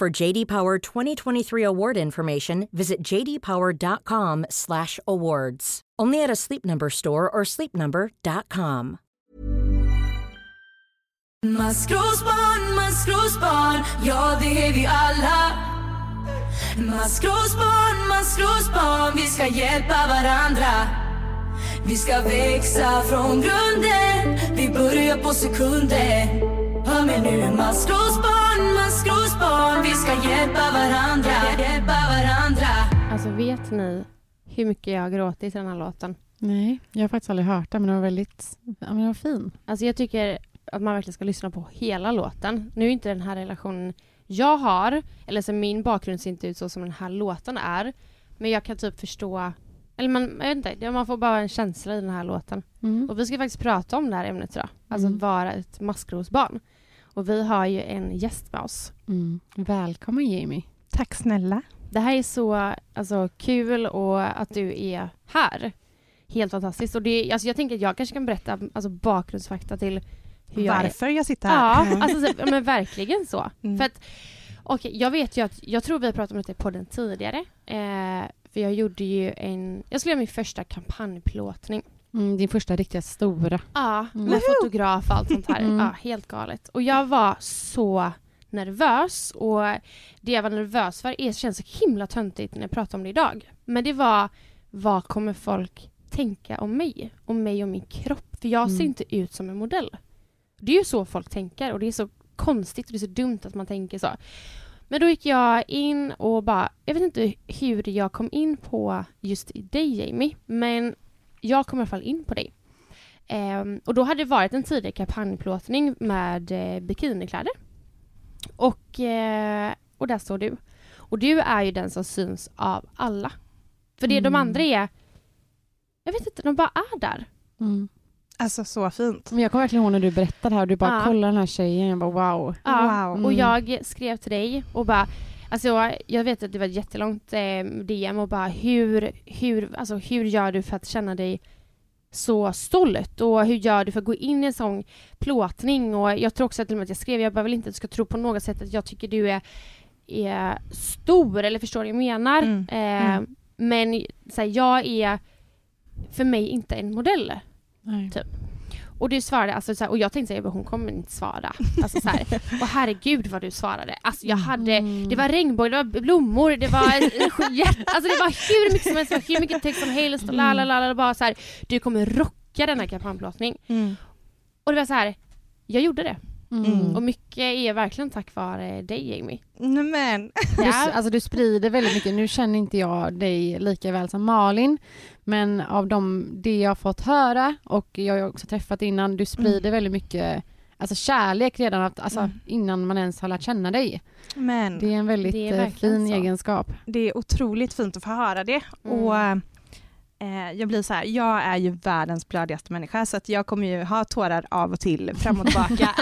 For JD Power 2023 award information, visit jdpower.com/awards. Only at a Sleep Number store or sleepnumber.com. Maskrosbarn, maskrosbarn, ja det är vi alla. Maskrosbarn, maskrosbarn, vi ska hjälpa varandra. Vi ska växa från grunden, vi börjar på sekunden. Hör mig nu, maskrosbarn, maskrosbarn, vi ska hjälpa varandra, hjälpa varandra. Alltså vet ni hur mycket jag har gråtit i den här låten? Nej, jag har faktiskt aldrig hört den, men den var väldigt ja, men den var fin. Alltså jag tycker att man verkligen ska lyssna på hela låten. Nu är inte den här relationen jag har, eller så min bakgrund ser inte ut så som den här låten är, men jag kan typ förstå, eller man, jag vet inte, man får bara en känsla i den här låten. Mm. Och vi ska faktiskt prata om det här ämnet idag, alltså Mm. att vara ett maskrosbarn. Och vi har ju en gäst med oss. Mm. Välkommen Jamie. Tack snälla. Det här är så alltså, kul och att du är här. Helt fantastiskt. Och det, alltså, jag tänker att jag kanske kan berätta alltså, bakgrundsfakta till hur jag är. Varför jag sitter här. Ja, alltså, men verkligen så. Mm. För att, okej, jag vet ju att, jag tror vi har pratat om det på den tidigare. Eh, för jag gjorde ju en, jag skulle göra min första kampanjplåtning. Mm, din första riktigt stora. Ja, Mm. med fotograf och allt sånt här. Mm. Ja, helt galet. Och jag var så nervös och det jag var nervös för är, känns så himla töntigt när jag pratar om det idag. Men det var, vad kommer folk tänka om mig? Om mig och min kropp? För jag ser Mm. inte ut som en modell. Det är ju så folk tänker och det är så konstigt och det är så dumt att man tänker så. Men då gick jag in och bara, jag vet inte hur jag kom in på just dig Jamie, men jag kom i alla fall in på dig. Ehm, och då hade det varit en tidig kampanjplåtning med eh, bikinikläder. Och, eh, och där står du. Och du är ju den som syns av alla. För det de Mm. andra är, jag vet inte, de bara är där. Mm. Alltså så fint. Men jag kommer verkligen ihåg när du berättade här och du bara Ja. kolla den här tjejen. Jag bara wow. Ja, Wow. Och Mm. jag skrev till dig och bara, alltså jag vet att det var ett jättelångt eh, DM och bara hur, hur, alltså hur gör du för att känna dig så stolt och hur gör du för att gå in i en sån plåtning och jag tror också att, till och med att jag skrev, jag vill inte att du ska tro på något sätt att jag tycker du är, är stor eller förstår vad jag menar. Mm, Eh, mm. Men så här, jag är för mig inte en modell. Nej. Och du svarade, alltså, så här, och jag tänkte att hon kommer inte svara. Alltså, så här, och herregud vad du svarade. Alltså, jag hade, Mm. det var regnbåge, det var blommor, det var hjärt, alltså det var hur mycket som helst, det var hur mycket text som helst och la la bara så här, du kommer rocka denna kampanjplåtning. Mm. Och det var så här, jag gjorde det. Mm. Och mycket är verkligen tack vare dig Jamie. Nej, Men. Du, Ja. alltså, du sprider väldigt mycket. Nu känner inte jag dig lika väl som Malin. Men av de, det jag har fått höra och jag har också träffat innan, du sprider väldigt mycket alltså, kärlek redan att, alltså, Mm. innan man ens har lärt känna dig. Men Det är en väldigt är eh, fin så. egenskap. det är otroligt fint att få höra det. Mm. Och eh, jag blir så här, jag är ju världens blödigaste människa så att jag kommer ju ha tårar av och till fram och tillbaka.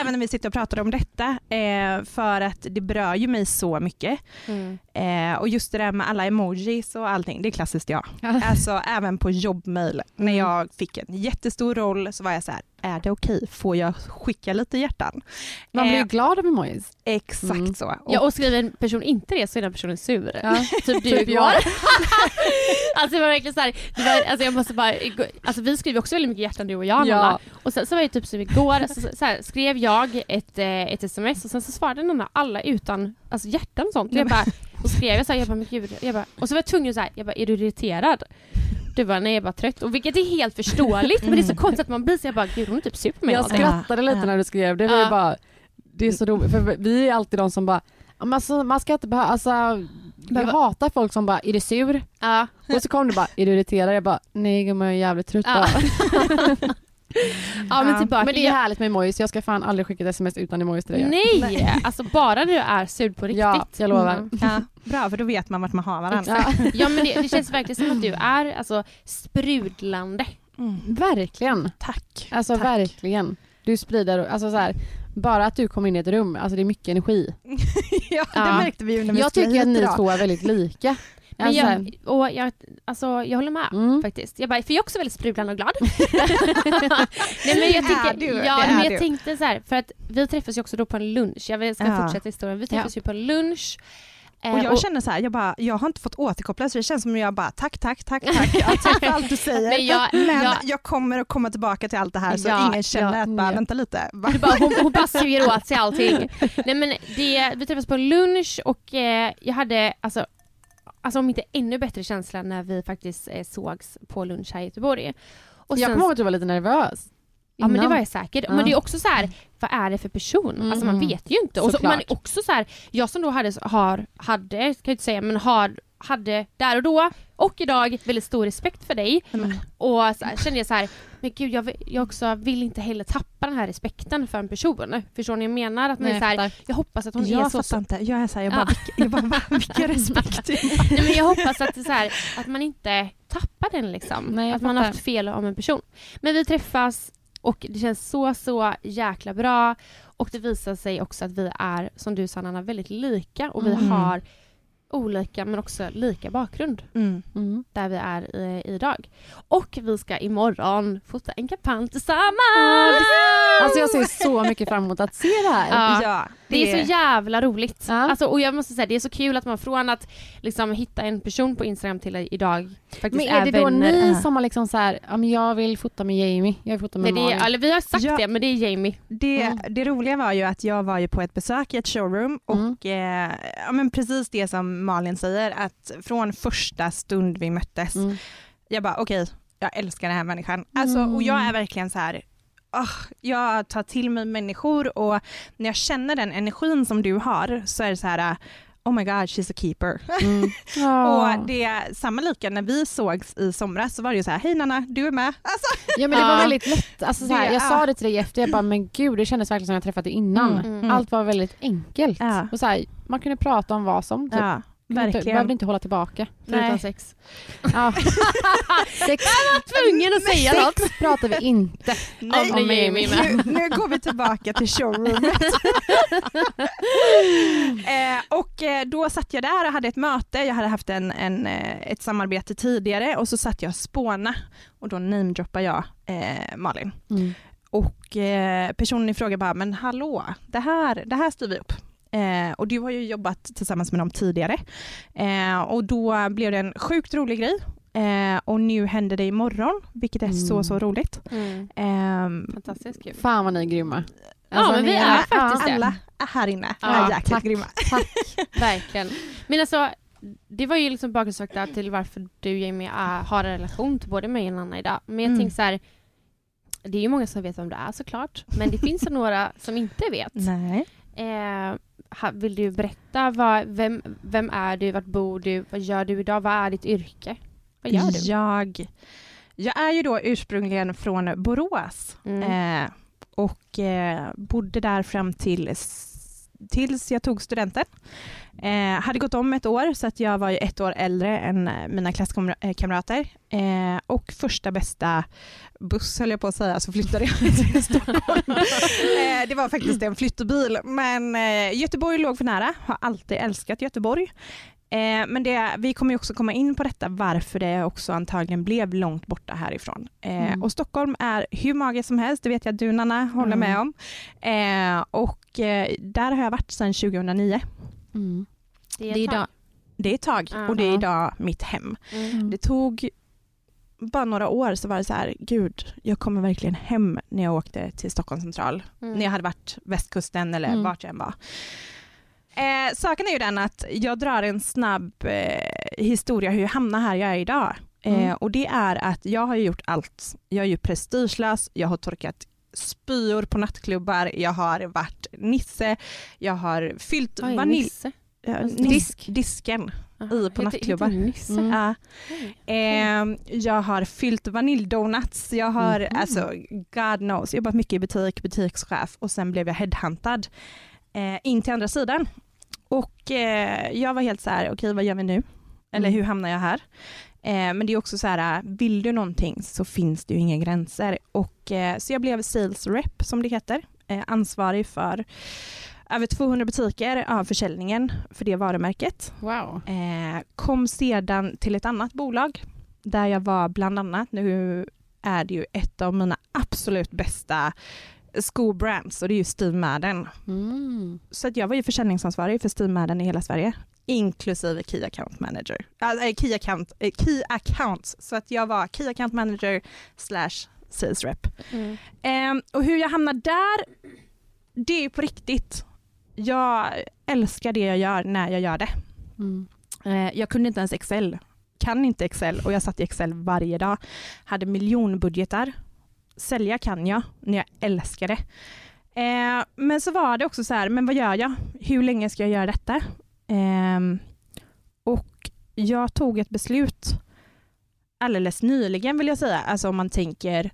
även, när vi sitter och pratar om detta. Eh, för att det berör ju mig så mycket. Mm. Eh, och just det där med alla emojis och allting, det är klassiskt jag. Alltså även på jobbmail, när Mm. jag fick en jättestor roll så var jag så här, är det okej? Får jag skicka lite hjärtan? Man blir ju Eh, glad av emojis. Exakt Mm. så. Ja, och skriver en person inte det så är den personen sur. Ja. Typ du Typ igår. jag. Alltså det var verkligen såhär, det var, alltså jag måste bara, alltså vi skriver också väldigt mycket hjärtan du och jag Ja. Och sen så var det typ som igår, så, så, så här, skrev jag ett, eh, ett sms och sen så svarade Nanna alla utan alltså hjärtan och sånt. Och jag bara, och skrev jag såhär, jag bara, men gud, jag bara, och så var jag tvungen att säga, jag bara, är du irriterad? Du bara, nej jag är bara trött. Och vilket är helt förståeligt men det är så konstigt att man blir så jag bara, gud hon är typ sur på mig. Jag skrattade lite när du skrev det. Var ju Ja. bara, det är så roligt, för vi är alltid de som bara "Ja, men alltså, man ska inte behöva, alltså, jag hatar folk som bara, är du sur? Ja. Och så kom du bara, är du irriterad? Jag bara, nej gumman jag är jävligt trött Ja. bara. ja men tillbaka. Men det är härligt med emojis, jag ska fan aldrig skicka ett sms utan emojis till dig. Nej, alltså bara när du är sur på riktigt. Ja, jag lovar. Mm. Ja, bra, för då vet man vart man har varandra. Ja, Ja men det, det känns verkligen som att du är alltså sprudlande. Mm. verkligen. Tack. Alltså Tack. verkligen. Du sprider, alltså så här, bara att du kom in i ett rum, alltså det är mycket energi. ja, det märkte vi ju när vi Jag tycker att ni idag. två är väldigt lika. Men Alltså, jag, och jag, alltså, jag håller med mm. faktiskt. Jag bara, för jag är också väldigt sprudlande och glad. Nej, men jag, tänker, du, ja, men jag du. tänkte så här, för att vi träffas ju också då på en lunch. Jag ska Ja. fortsätta historien. Vi träffas ju på en lunch. eh, Och jag känner så här, jag, bara, jag har inte fått återkoppla så det känns som att jag bara tack, tack, tack, tack. Jag tack för allt du säger. Men jag- Men jag- jag kommer att komma tillbaka till allt det här så Ja, ingen känner ja, att bara, ja. vänta lite. Va? Du bara, hon, hon bara suger åt sig allting. Nej men det, vi träffades på lunch och eh, jag hade alltså, alltså om inte ännu bättre känsla när vi faktiskt eh, sågs på lunch här i Göteborg. Och jag kommer ihåg att du var lite nervös. Ja men det var jag säkert. Ja. Men det är också så här, vad är det för person? Mm. Alltså man vet ju inte. Och så, man är också så här, jag som då hade, har, hade, kan jag inte säga, men har, hade där och då och idag väldigt stor respekt för dig. Mm. Och så här, kände jag så här, men gud jag, vill- jag också vill inte heller tappa den här respekten för en person. Förstår ni vad jag menar? Att man är Nej, så jag här, jag hoppas att hon är Jag så... fattar inte. Jag är så här, jag bara, Ja. jag bara va, vilken respekt. Nej, men jag hoppas att, är så här, att man inte tappar den liksom. Nej, jag att man har haft fel om en person. Men vi träffas och det känns så, så jäkla bra. Och det visar sig också att vi är, som du sa Nanna, väldigt lika och vi Mm. har olika men också lika bakgrund Mm. Mm. där vi är i, idag. Och vi ska imorgon fota en kampanj tillsammans! Alltså jag ser så mycket fram emot att se det här. Ja. Ja, Det är så jävla roligt. Ja. Alltså, och jag måste säga, det är så kul att man från att liksom hitta en person på Instagram till idag faktiskt Men är det då vänner. ni Ja. som har liksom så här, ja men jag vill fota med Jamie, jag vill fota med Nej, det är, Malin. eller vi har sagt Ja. det, men det är Jamie. Det, Mm. det roliga var ju att jag var ju på ett besök i ett showroom och eh, ja, men precis det som Malin säger att från första stund vi möttes, Mm. jag bara okej, jag älskar den här människan. Alltså, och jag är verkligen så här, ah, jag tar till mig människor och när jag känner den energin som du har så är det så här, oh my god she's a keeper. Mm. Ja. Och det är samma lika när vi sågs i somras så var det ju så här, hej Nanna, du är med. Alltså, Ja men det var väldigt lätt, alltså, så här, jag ja. sa det till dig efter, jag bara men gud det kändes verkligen som jag träffat dig innan. Mm. Mm. Allt var väldigt enkelt. Ja. Och så här, man kunde prata om vad som, typ. ja, inte, verkligen. behövde inte hålla tillbaka. Förutom Nej. sex. Ja. Sex, Tvungen att säga något. sex pratar vi inte. Nej, Om med. nu, nu går vi tillbaka till showroomet. eh, och eh, då satt jag där och hade ett möte, jag hade haft en, en, eh, ett samarbete tidigare och så satt jag och spåna och då namedroppar jag eh, Malin. Mm. Och eh, personen i fråga bara, men hallå, det här, det här styr vi upp. Eh, och du har ju jobbat tillsammans med dem tidigare. Eh, och då blev det en sjukt rolig grej. Eh, och nu händer det imorgon, vilket är så, Mm. så roligt. Mm. Ehm, Fantastiskt kul. Fan vad ni är grymma. Ja, men vi ni är faktiskt det. alla är här inne, Ja, är jäkligt tack. grymma. Verkligen. Men alltså, det var ju liksom bakgrundsfakta till varför du Jamie är, har en relation till både mig och Nanna idag. Men jag Mm. tänker så här, det är ju många som vet vem du är såklart, men det finns ju några som inte vet. Nej. Eh, vill du berätta, vad, vem, vem är du, vart bor du, vad gör du idag, vad är ditt yrke? Vad gör du? Jag, jag är ju då ursprungligen från Borås Mm. eh, och eh, bodde där fram till tills jag tog studenten. Eh, hade gått om ett år så att jag var ju ett år äldre än eh, mina klasskamrater. Eh, eh, och första bästa buss höll jag på att säga så flyttade jag till Stockholm. eh, det var faktiskt en flyttbil men eh, Göteborg låg för nära, har alltid älskat Göteborg. Eh, men det, vi kommer ju också komma in på detta varför det också antagligen blev långt borta härifrån. Eh, Mm. Och Stockholm är hur magiskt som helst, det vet jag att du Nanna håller Mm. med om. Eh, och eh, där har jag varit sedan 2009. Mm. det är Det är idag, det är ett tag och det är idag mitt hem. Mm. Det tog bara några år så var det så här, gud, jag kommer verkligen hem när jag åkte till Stockholm central. Mm. När jag hade varit västkusten eller Mm. vart jag än var. Eh, saken är ju den att jag drar en snabb eh, historia hur jag hamnar här jag är idag. Eh, Mm. och det är att jag har gjort allt. Jag är ju prestigelös, jag har torkat spyor på nattklubbar, jag har varit nisse, jag har fyllt vanilj... Ja, Alltså, disk? Disken. Aha, på heter- nattklubbar. Mm. Ja. Eh, jag har fyllt vaniljdonuts, jag har, Mhm. alltså God knows, jobbat mycket i butik, butikschef och sen blev jag headhuntad eh, in till andra sidan. Och eh, jag var helt så här, okej vad gör vi nu? Eller Mm. hur hamnar jag här? Eh, men det är också så här, vill du någonting så finns det ju inga gränser. Och, eh, så jag blev sales rep som det heter, eh, ansvarig för över 200 butiker av försäljningen för det varumärket. Wow. Eh, kom sedan till ett annat bolag där jag var bland annat, nu är det ju ett av mina absolut bästa skobrands och det är ju Steve Madden. Mm. Så att jag var ju försäljningsansvarig för Steve Madden i hela Sverige, inklusive Key Account Manager. Äh, key, account, eh, key Accounts, så att jag var Key Account Manager slash Sales Rep. Mm. Eh, och hur jag hamnar där, det är ju på riktigt. Jag älskar det jag gör när jag gör det. Mm. Eh, jag kunde inte ens Excel, kan inte Excel och jag satt i Excel varje dag. Hade miljonbudgetar. Sälja kan jag, när jag älskar det. Eh, men så var det också så här, men vad gör jag? Hur länge ska jag göra detta? Eh, och jag tog ett beslut alldeles nyligen vill jag säga, alltså om man tänker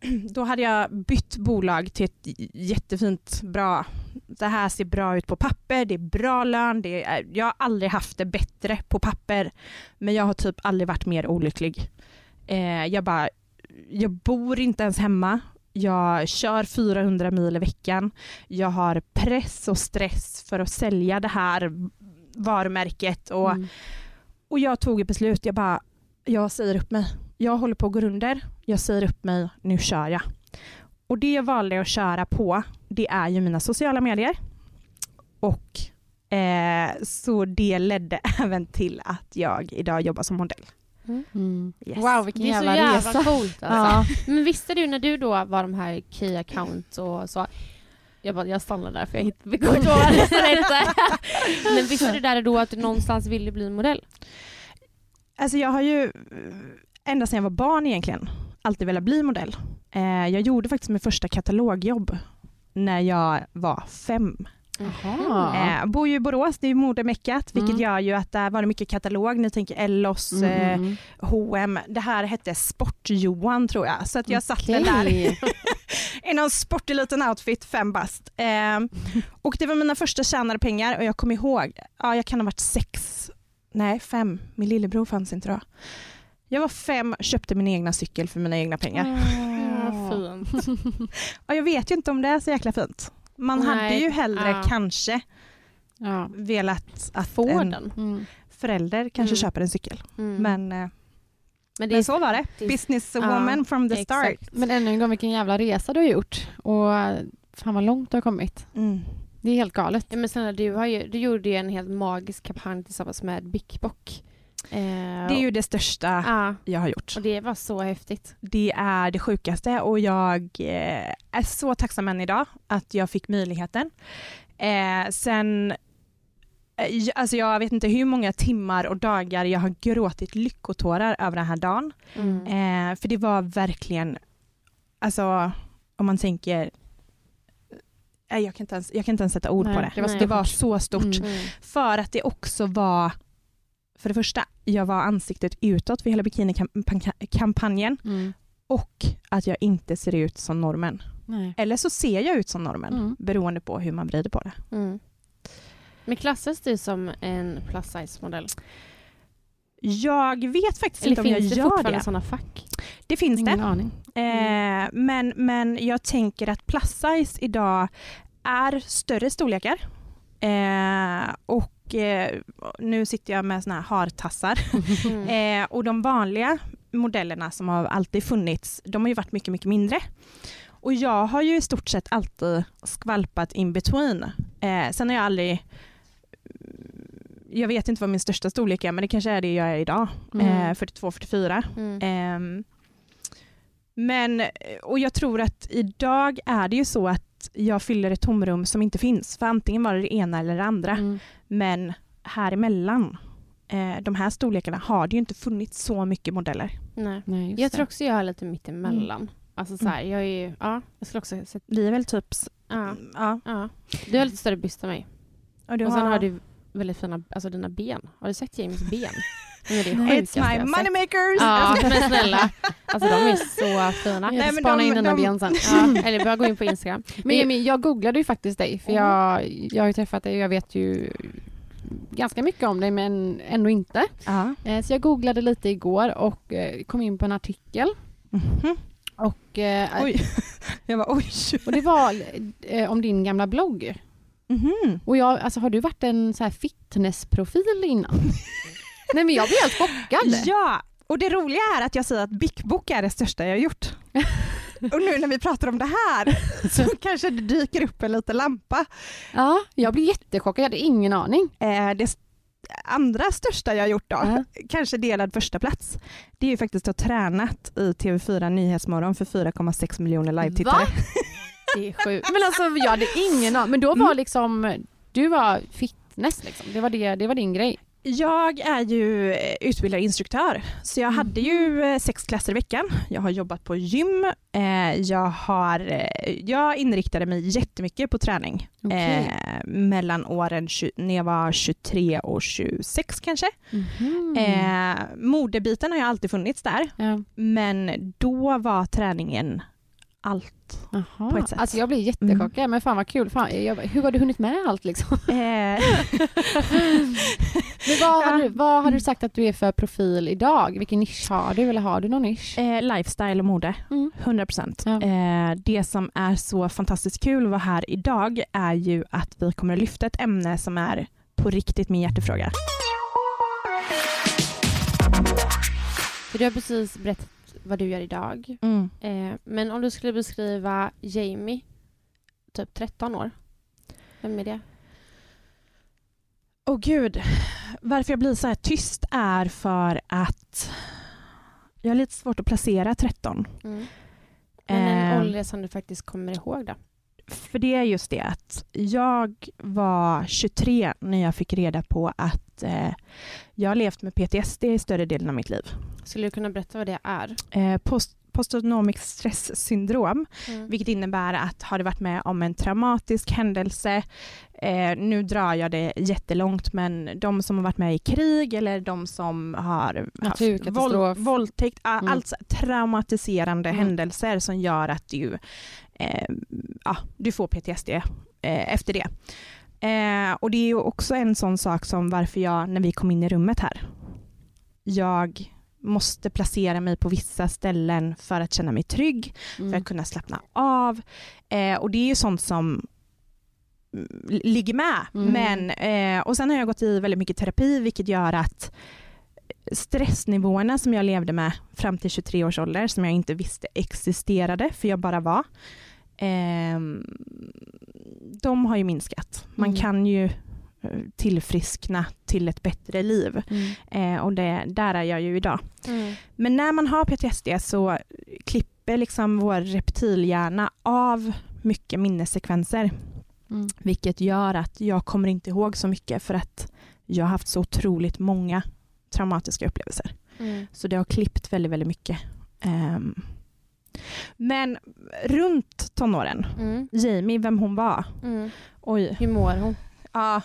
då hade jag bytt bolag till ett jättefint, bra, det här ser bra ut på papper, det är bra lön, det är, jag har aldrig haft det bättre på papper, men jag har typ aldrig varit mer olycklig. Eh, jag bara, jag bor inte ens hemma, jag kör 400 mil i veckan, jag har press och stress för att sälja det här varumärket och Mm. och jag tog ett beslut, jag bara, jag säger upp mig. Jag håller på att gå under, jag säger upp mig, nu kör jag. Och det jag valde att köra på, det är ju mina sociala medier. Och eh, så det ledde även till att jag idag jobbar som modell. Mm. Yes. Wow, vilken Det är så jävla, jävla resa. coolt alltså. Ja. Men visste du när du då var de här key account och så jag, bara, jag stannar där för jag hittade kommer inte. Men visste du där då att du någonstans ville bli modell? Alltså jag har ju, ända sedan jag var barn egentligen, alltid velat bli modell. Eh, jag gjorde faktiskt mitt första katalogjobb när jag var fem. Eh, bor ju i Borås, det är ju modemeckat, vilket Mm. gör ju att där var det mycket katalog. Ni tänker Ellos, Mm, eh, mm, H&M. Det här hette Sport-Johan tror jag. Så att jag satt Okej. väl där i någon sportig liten outfit, fem bast. Eh, och det var mina första tjänade pengar och jag kommer ihåg, ja jag kan ha varit sex, nej fem, min lillebror fanns inte då. Jag var fem, köpte min egna cykel för mina egna pengar. Ja, fint. Och jag vet ju inte om det är så jäkla fint. Man Nej, hade ju hellre ja. kanske Ja. velat att Få en den. Mm. förälder kanske Mm. köper en cykel. Mm. Men, eh, Men det men så var det. det Businesswoman Ja, from the start. exakt. Men ännu en gång, vilken jävla resa du har gjort. Och fan vad långt du har kommit. Mm. Det är helt galet. Ja, men sen, du, har ju, du gjorde ju en helt magisk kampanj tillsammans med. Eh, Det är ju det största Ja, jag har gjort. och det var så häftigt. Det är det sjukaste och jag eh, är så tacksam än idag att jag fick möjligheten. Eh, sen, eh, alltså jag vet inte hur många timmar och dagar jag har gråtit lyckotårar över den här dagen. Mm. Eh, för det var verkligen, alltså om man tänker, eh, jag kan inte ens, jag kan inte ens sätta ord Nej, på det. det var Det var så stort. Mm. Mm. För att det också var, för det första, jag var ansiktet utåt för hela bikinikampanjen Mm. och att jag inte ser ut som normen. Nej. Eller så ser jag ut som normen Mm. beroende på hur man vrider på det. Mm. Men klassas du som en plus size modell? Jag vet faktiskt Eller inte om jag finns det gör fortfarande det. sådana fack? Det finns Ingen det. aning. Eh, men, men jag tänker att plus size idag är större storlekar. Eh, och eh, nu sitter jag med såna här hartassar. Mm. Eh, och de vanliga modellerna som har alltid funnits, de har ju varit mycket, mycket mindre. Och jag har ju i stort sett alltid skvalpat in between. Eh, sen har jag aldrig jag vet inte vad min största storlek är men det kanske är det jag är idag. Mm. Eh, 42-44. Mm. Ehm, men, och jag tror att idag är det ju så att jag fyller ett tomrum som inte finns. För antingen var det det ena eller det andra. Mm. Men här emellan, eh, de här storlekarna, har det ju inte funnits så mycket modeller. Nej. Nej, Jag tror också jag är lite mittemellan. Mm. Alltså så här, jag är ju, ja, jag skulle också säga, Vi är väl typ... ja, ja. ja. Du har lite större byst än mig. Och, du och sen har du väldigt fina, alltså dina ben. Har du sett James ben? De är det It's sjukaste jag my har money sett. makers! Ja, men snälla. Alltså de är så fina. Jag Nej, men spana de- in dina de- ben sen. Ja, eller bara gå in på Instagram. Men Emil, jag googlade ju faktiskt dig för Mm. jag, jag har ju träffat dig och jag vet ju ganska mycket om dig men ändå inte. Ja. Eh, Så jag googlade lite igår och eh, kom in på en artikel Mhm. och, eh, Oj. Jag var oj. och det var eh, om din gamla blogg. Mhm. Och jag, alltså har du varit en så här fitnessprofil innan? Nej men jag blev helt chockad. Ja, och det roliga är att jag säger att Bic Book är det största jag har gjort. och nu när vi pratar om det här så kanske det dyker upp en liten lampa. Ja, jag blev jättechockad, jag hade ingen aning. Eh, det andra största jag har gjort då, Ja. kanske delad första plats. det är ju faktiskt att ha tränat i TV4 Nyhetsmorgon för 4,6 miljoner live-tittare. Va? Det är sjukt. Men alltså jag hade ingen aning. Men då var Mm. liksom, du var fitness liksom. Det var, det, det var din grej. Jag är ju eh, utbildad instruktör, så jag hade ju eh, sex klasser i veckan. Jag har jobbat på gym. Eh, jag, har, jag inriktade mig jättemycket på träning eh, mellan åren när jag var 23 och 26 kanske. Eh, modebiten har ju alltid funnits där, ja. men då var träningen allt. Aha. på ett sätt. Alltså jag blev jättechockad, men fan vad kul. Fan, jag, hur har du hunnit med allt liksom? Eh, Men vad, har Ja. du, vad har du sagt att du är för profil idag? Vilken nisch har du eller har du någon nisch? Eh, lifestyle och mode, Mm. 100 procent. Ja. Eh, det som är så fantastiskt kul att vara här idag är ju att vi kommer att lyfta ett ämne som är på riktigt min hjärtefråga. För du har precis berättat vad du gör idag. Mm. Eh, men om du skulle beskriva Jamie, typ 13 år. Vem är det? Åh gud, varför jag blir så här tyst är för att jag har lite svårt att placera 13. Mm. Men en Eh, ålder som du faktiskt kommer ihåg då? För det är just det att jag var 23 när jag fick reda på att eh, jag har levt med PTSD i större delen av mitt liv. Skulle du kunna berätta vad det är? Eh, post posttraumatic stresssyndrom, Mm. vilket innebär att har du varit med om en traumatisk händelse, eh, nu drar jag det jättelångt, men de som har varit med i krig eller de som har haft våld, våldtäkt, Mm. alltså traumatiserande Mm. händelser som gör att du, ja, du får PTSD eh, efter det. Eh, och det är ju också en sån sak som varför jag, när vi kom in i rummet här, jag måste placera mig på vissa ställen för att känna mig trygg, för Mm. att kunna slappna av. Eh, och det är ju sånt som ligger med. Mm. Men, eh, och sen har jag gått i väldigt mycket terapi vilket gör att stressnivåerna som jag levde med fram till 23 års ålder som jag inte visste existerade för jag bara var. ehm, de har ju minskat. Man Mm. kan ju eh, tillfriskna till ett bättre liv Mm. eh, och det, där är jag ju idag. Mm. Men när man har PTSD så klipper liksom vår reptilhjärna av mycket minnessekvenser. Mm. Vilket gör att jag kommer inte ihåg så mycket för att jag har haft så otroligt många traumatiska upplevelser. Mm. Så det har klippt väldigt, väldigt mycket. Ehm, men runt tonåren, Mm. Jamie, vem hon var. Mm. Oj, Hur mår hon? ja.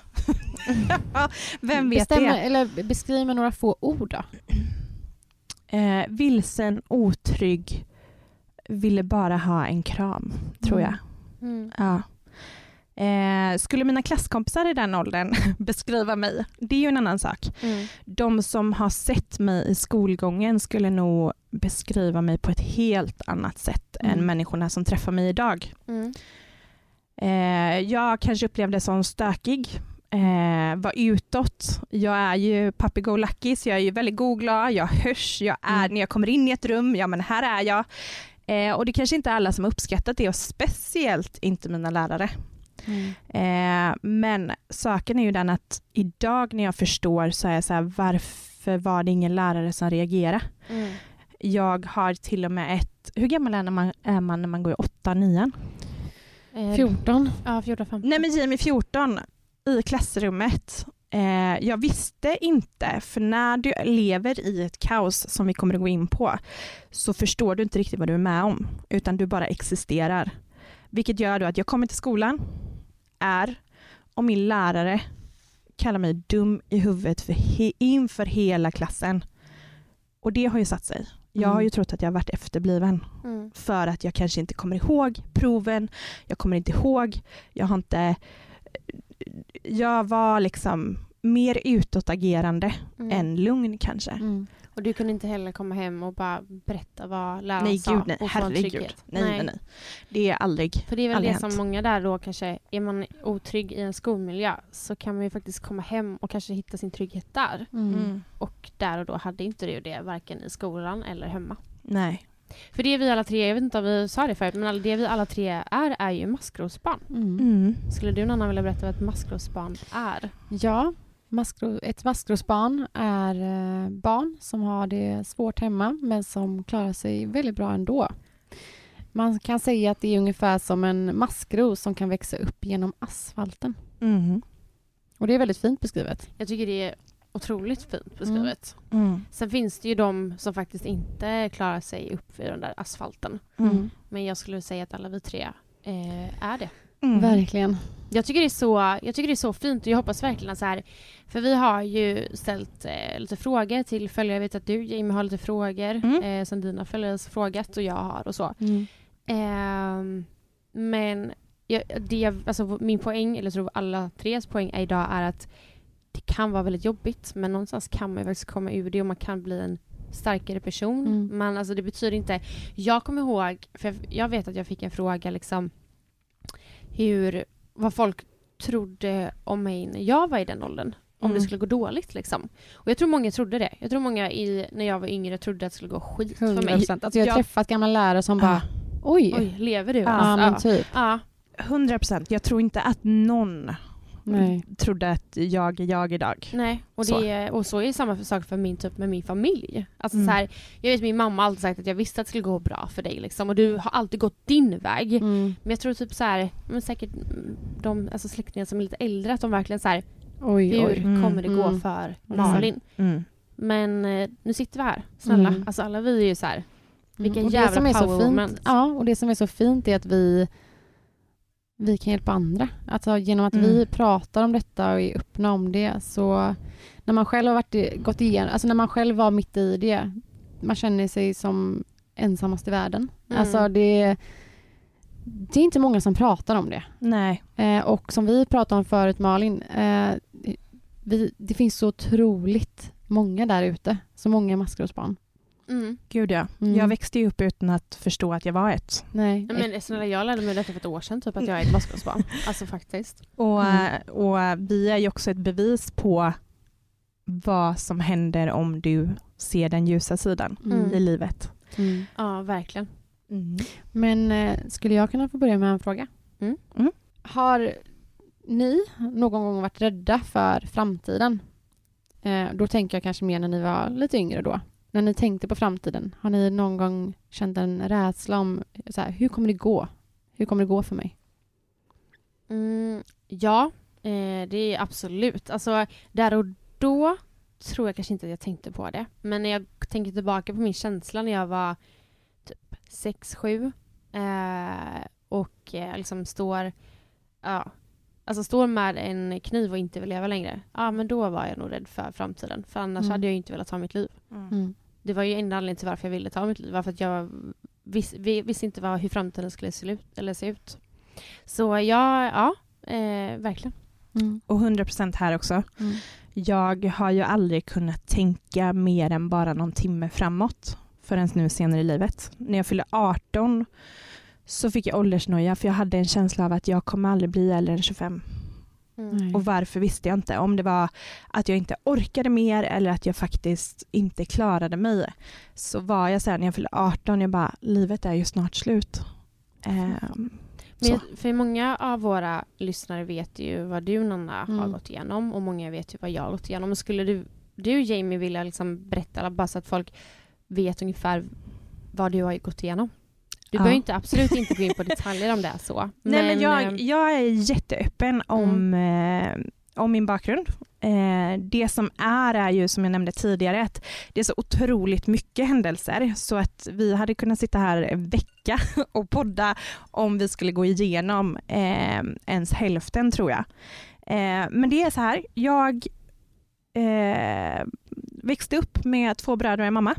vem vet Bestäm, det? eller beskriv med några få ord då. Eh, vilsen, otrygg, ville bara ha en kram, tror jag. Mm. Ja. Eh, skulle mina klasskompisar i den åldern beskriva mig, det är ju en annan sak. Mm. De som har sett mig i skolgången skulle nog beskriva mig på ett helt annat sätt Mm. än människorna som träffar mig idag. Mm. Eh, jag kanske upplevde som stökig, eh, var utåt. Jag är ju puppy go lucky så jag är ju väldigt godglad, jag hörs, jag är, Mm. när jag kommer in i ett rum, ja men här är jag. Eh, och det kanske inte är alla som har uppskattat det och speciellt inte mina lärare. Mm. Eh, men saken är ju den att idag när jag förstår så är jag så här, varför var det ingen lärare som reagerade? Mm. Jag har till och med ett, hur gammal är, man, är man när man går i 8 9 Eh, 14. Ja, 14, 15. Nej men Jamie 14 i klassrummet. Eh, jag visste inte, för när du lever i ett kaos som vi kommer att gå in på så förstår du inte riktigt vad du är med om, utan du bara existerar. Vilket gör då att jag kommer till skolan, är, och min lärare kallar mig dum i huvudet för he- inför hela klassen. Och det har ju satt sig. Jag har ju Mm. trott att jag varit efterbliven Mm. för att jag kanske inte kommer ihåg proven, jag kommer inte ihåg, jag har inte... Jag var liksom mer utåtagerande Mm. än lugn kanske. Mm. Och du kunde inte heller komma hem och bara berätta vad läraren Nej sa gud nej, och få en herregud. trygghet. Nej, nej nej. Det är aldrig. För det är väl det som hänt. många där då kanske, är man otrygg i en skolmiljö så kan man ju faktiskt komma hem och kanske hitta sin trygghet där. Mm. Och där och då hade inte du det varken i skolan eller hemma. Nej. För det vi alla tre, jag vet inte om vi sa det förut, men det vi alla tre är är ju maskrosbarn. Mm. Mm. Skulle du Nanna vilja berätta vad ett maskrosbarn är? Ja, maskro, ett maskrosbarn är eh, barn som har det svårt hemma men som klarar sig väldigt bra ändå. Man kan säga att det är ungefär som en maskros som kan växa upp genom asfalten. Mm. Och det är väldigt fint beskrivet. Jag tycker det är otroligt fint beskrivet. Mm. Sen finns det ju de som faktiskt inte klarar sig upp vid den där asfalten. Mm. Men jag skulle säga att alla vi tre eh, är det. Mm. Verkligen. Jag tycker, det är så, jag tycker det är så fint och jag hoppas verkligen att så här, för vi har ju ställt eh, lite frågor till följare. Jag vet att du Jamie har lite frågor Mm. eh, som dina följare har frågat och jag har och så. Mm. Ehm, men jag, det, alltså, min poäng, eller jag tror alla tres poäng är idag är att det kan vara väldigt jobbigt men någonstans kan man ju faktiskt komma ur det och man kan bli en starkare person. Mm. Men alltså det betyder inte... Jag kommer ihåg, för jag vet att jag fick en fråga liksom hur, vad folk trodde om mig när jag var i den åldern. Om det Mm. skulle gå dåligt liksom. Och jag tror många trodde det. Jag tror många i, när jag var yngre trodde att det skulle gå skit för 100 mig. procent. Alltså jag har Ja. träffat gamla lärare som bara oj, Oj, lever du? Ja, Alltså, men typ. ja. 100 procent. Jag tror inte att någon Nej. trodde att jag är jag idag. Nej, och, Så. det, och så är det samma sak för min, typ, med min familj. Alltså, Mm. så här, jag vet min mamma har alltid sagt att jag visste att det skulle gå bra för dig liksom, och du har alltid gått din väg. Mm. Men jag tror typ så här, men säkert de alltså släktingar som är lite äldre, att de verkligen så här, Oj, hur oj. Mm. kommer det gå Mm. för Mm. Malin? Mm. Men eh, nu sitter vi här, snälla. Alltså alla vi är ju så här. Och jävla det är power. Ja, och det som är så fint är att vi vi kan hjälpa andra. Alltså genom att Mm. vi pratar om detta och är öppna om det så när man själv har varit gått igenom, alltså när man själv var mitt i det, man känner sig som ensammast i världen. Mm. Alltså det, det är inte många som pratar om det. Nej. Eh, och som vi pratade om förut Malin, eh, vi, det finns så otroligt många där ute, så många maskrosbarn. Mm. Gud ja. Mm. Jag växte ju upp utan att förstå att jag var ett. Nej, Men snälla, jag lärde mig detta för ett år sedan, typ att jag är ett maskrosbarn. alltså faktiskt. Och, Mm. och vi är ju också ett bevis på vad som händer om du ser den ljusa sidan Mm. i livet. Mm. Ja, verkligen. Men eh, skulle jag kunna få börja med en fråga? Mm. Mm. Har ni någon gång varit rädda för framtiden? Eh, då tänker jag kanske mer när ni var lite yngre då. När ni tänkte på framtiden, har ni någon gång känt en rädsla om så här, hur kommer det gå? Hur kommer det gå för mig? Mm, ja, eh, det är absolut. Alltså, där och då tror jag kanske inte att jag tänkte på det. Men när jag tänker tillbaka på min känsla när jag var typ 6-7 eh, och eh, liksom står, ja, alltså står med en kniv och inte vill leva längre. Ja, men då var jag nog rädd för framtiden. För annars Mm. hade jag ju inte velat ta mitt liv. Mm. Det var ju enda anledningen till varför jag ville ta mitt liv. Var för att jag vis, vi, visste inte vad, hur framtiden skulle se ut. Eller se ut. Så ja, ja eh, verkligen. Mm. Och 100% här också. Mm. Jag har ju aldrig kunnat tänka mer än bara någon timme framåt förrän nu senare i livet. När jag fyllde 18 så fick jag åldersnoja för jag hade en känsla av att jag kommer aldrig bli äldre än 25. Nej. Och varför visste jag inte. Om det var att jag inte orkade mer eller att jag faktiskt inte klarade mig. Så var jag så här när jag fyllde 18, jag bara, livet är ju snart slut. Ehm, Men för många av våra lyssnare vet ju vad du Nanna har Mm. gått igenom och många vet ju vad jag har gått igenom. Skulle du, du Jamie vilja liksom berätta bara så att folk vet ungefär vad du har gått igenom? Du Ja. behöver inte, absolut inte gå in på detaljer om det är så. Nej, men jag, eh, jag är jätteöppen om, eh, om min bakgrund. Eh, det som är är ju som jag nämnde tidigare att det är så otroligt mycket händelser så att vi hade kunnat sitta här en vecka och podda om vi skulle gå igenom eh, ens hälften tror jag. Eh, men det är så här, jag eh, växte upp med två bröder och en mamma.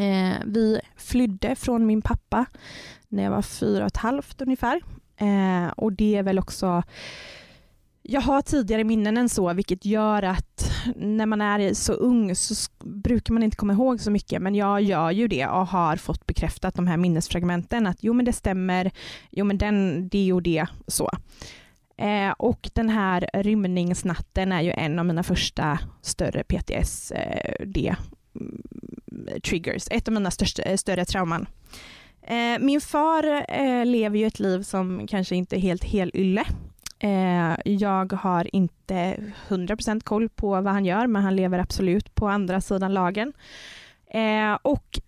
Eh, vi flydde från min pappa när jag var fyra och ett halvt ungefär. Eh, och det är väl också jag har tidigare minnen än så vilket gör att när man är så ung så brukar man inte komma ihåg så mycket men jag gör ju det och har fått bekräftat de här minnesfragmenten att jo men det stämmer, jo men den, det och det så. Eh, och den här rymningsnatten är ju en av mina första större PTSD eh, Eh, triggers, ett av mina största, eh, större trauman. Eh, min far eh, lever ju ett liv som kanske inte är helt helylle. Eh, jag har inte 100% koll på vad han gör, men han lever absolut på andra sidan lagen. Eh, och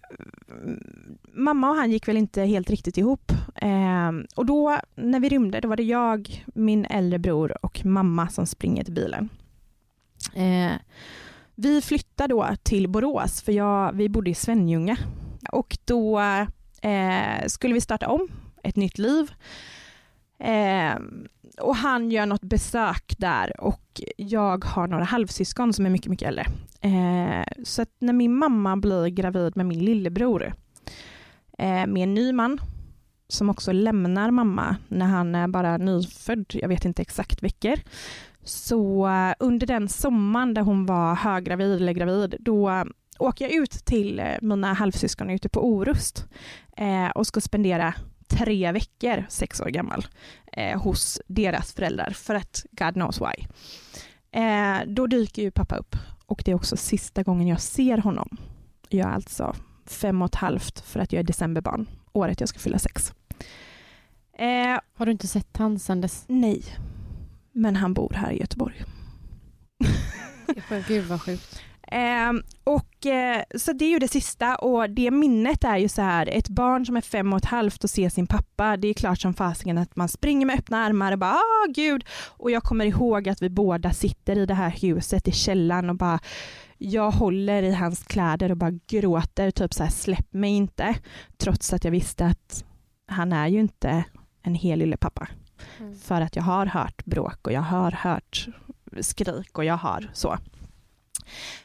mm, mamma och han gick väl inte helt riktigt ihop. Eh, och då när vi rymde, då var det jag, min äldre bror och mamma som springer till bilen. Eh, vi flyttade då till Borås, för jag, vi bodde i Svenljunga. Och då eh, skulle vi starta om, ett nytt liv. Eh, och han gör något besök där och jag har några halvsyskon som är mycket, mycket äldre. Eh, så att när min mamma blir gravid med min lillebror eh, med en ny man som också lämnar mamma när han är bara nyfödd, jag vet inte exakt veckor. Så eh, under den sommaren där hon var höggravid eller gravid, då eh, åker jag ut till eh, mina halvsyskon ute på Orust och ska spendera tre veckor, sex år gammal, hos deras föräldrar för att God knows why. Då dyker ju pappa upp och det är också sista gången jag ser honom. Jag är alltså fem och ett halvt för att jag är decemberbarn, året jag ska fylla sex. Eh, Har du inte sett han sen dess? nej, men han bor här i Göteborg. Gud vad sjukt. Eh, och, eh, så det är ju det sista och det minnet är ju så här, ett barn som är fem och ett halvt och ser sin pappa, det är klart som fasiken att man springer med öppna armar och bara ah gud. Och jag kommer ihåg att vi båda sitter i det här huset i källaren och bara jag håller i hans kläder och bara gråter, typ så här släpp mig inte. Trots att jag visste att han är ju inte en hel lille pappa. Mm. För att jag har hört bråk och jag har hört skrik och jag har så.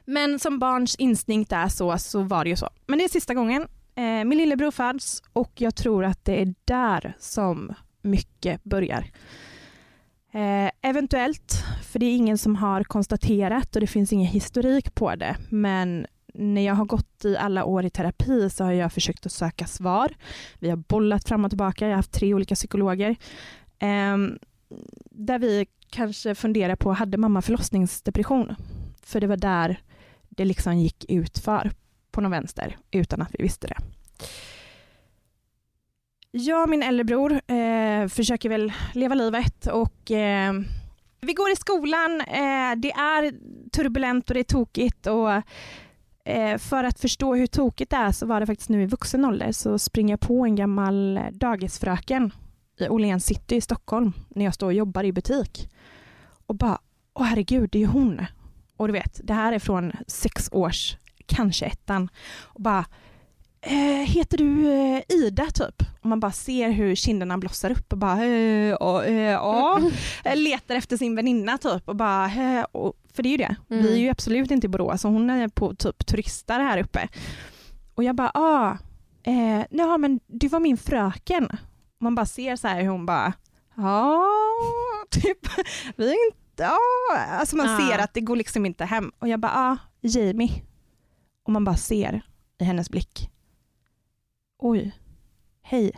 Men som barns instinkt är så, så var det ju så. Men det är sista gången. Eh, min lillebror föds och jag tror att det är där som mycket börjar. Eh, eventuellt, för det är ingen som har konstaterat och det finns ingen historik på det, men när jag har gått i alla år i terapi så har jag försökt att söka svar. Vi har bollat fram och tillbaka, jag har haft tre olika psykologer. Ehm, där vi kanske funderar på, hade mamma förlossningsdepression? För det var där det liksom gick ut för på någon vänster utan att vi visste det. Jag och min äldre bror eh, försöker väl leva livet och eh, vi går i skolan. Eh, det är turbulent och det är tokigt och eh, för att förstå hur tokigt det är så var det faktiskt nu i vuxen ålder så springer jag på en gammal dagisfröken i Åhléns city i Stockholm när jag står och jobbar i butik och bara, åh herregud, det är ju hon. Och du vet, det här är från sex års, kanske ettan. Och bara, eh, heter du eh, Ida typ? Och man bara ser hur kinderna blossar upp och bara, eh, och, eh, ja. Letar efter sin väninna typ och bara, eh, och, för det är ju det. Mm. Vi är ju absolut inte i Borås och hon är på typ turistar här uppe. Och jag bara, ah, eh, ja men du var min fröken. Man bara ser så här hur hon bara, ja, typ, vi är inte, ja, alltså man Ja. ser att det går liksom inte hem. Och jag bara, ah, Jamie. Och man bara ser i hennes blick, oj, hej.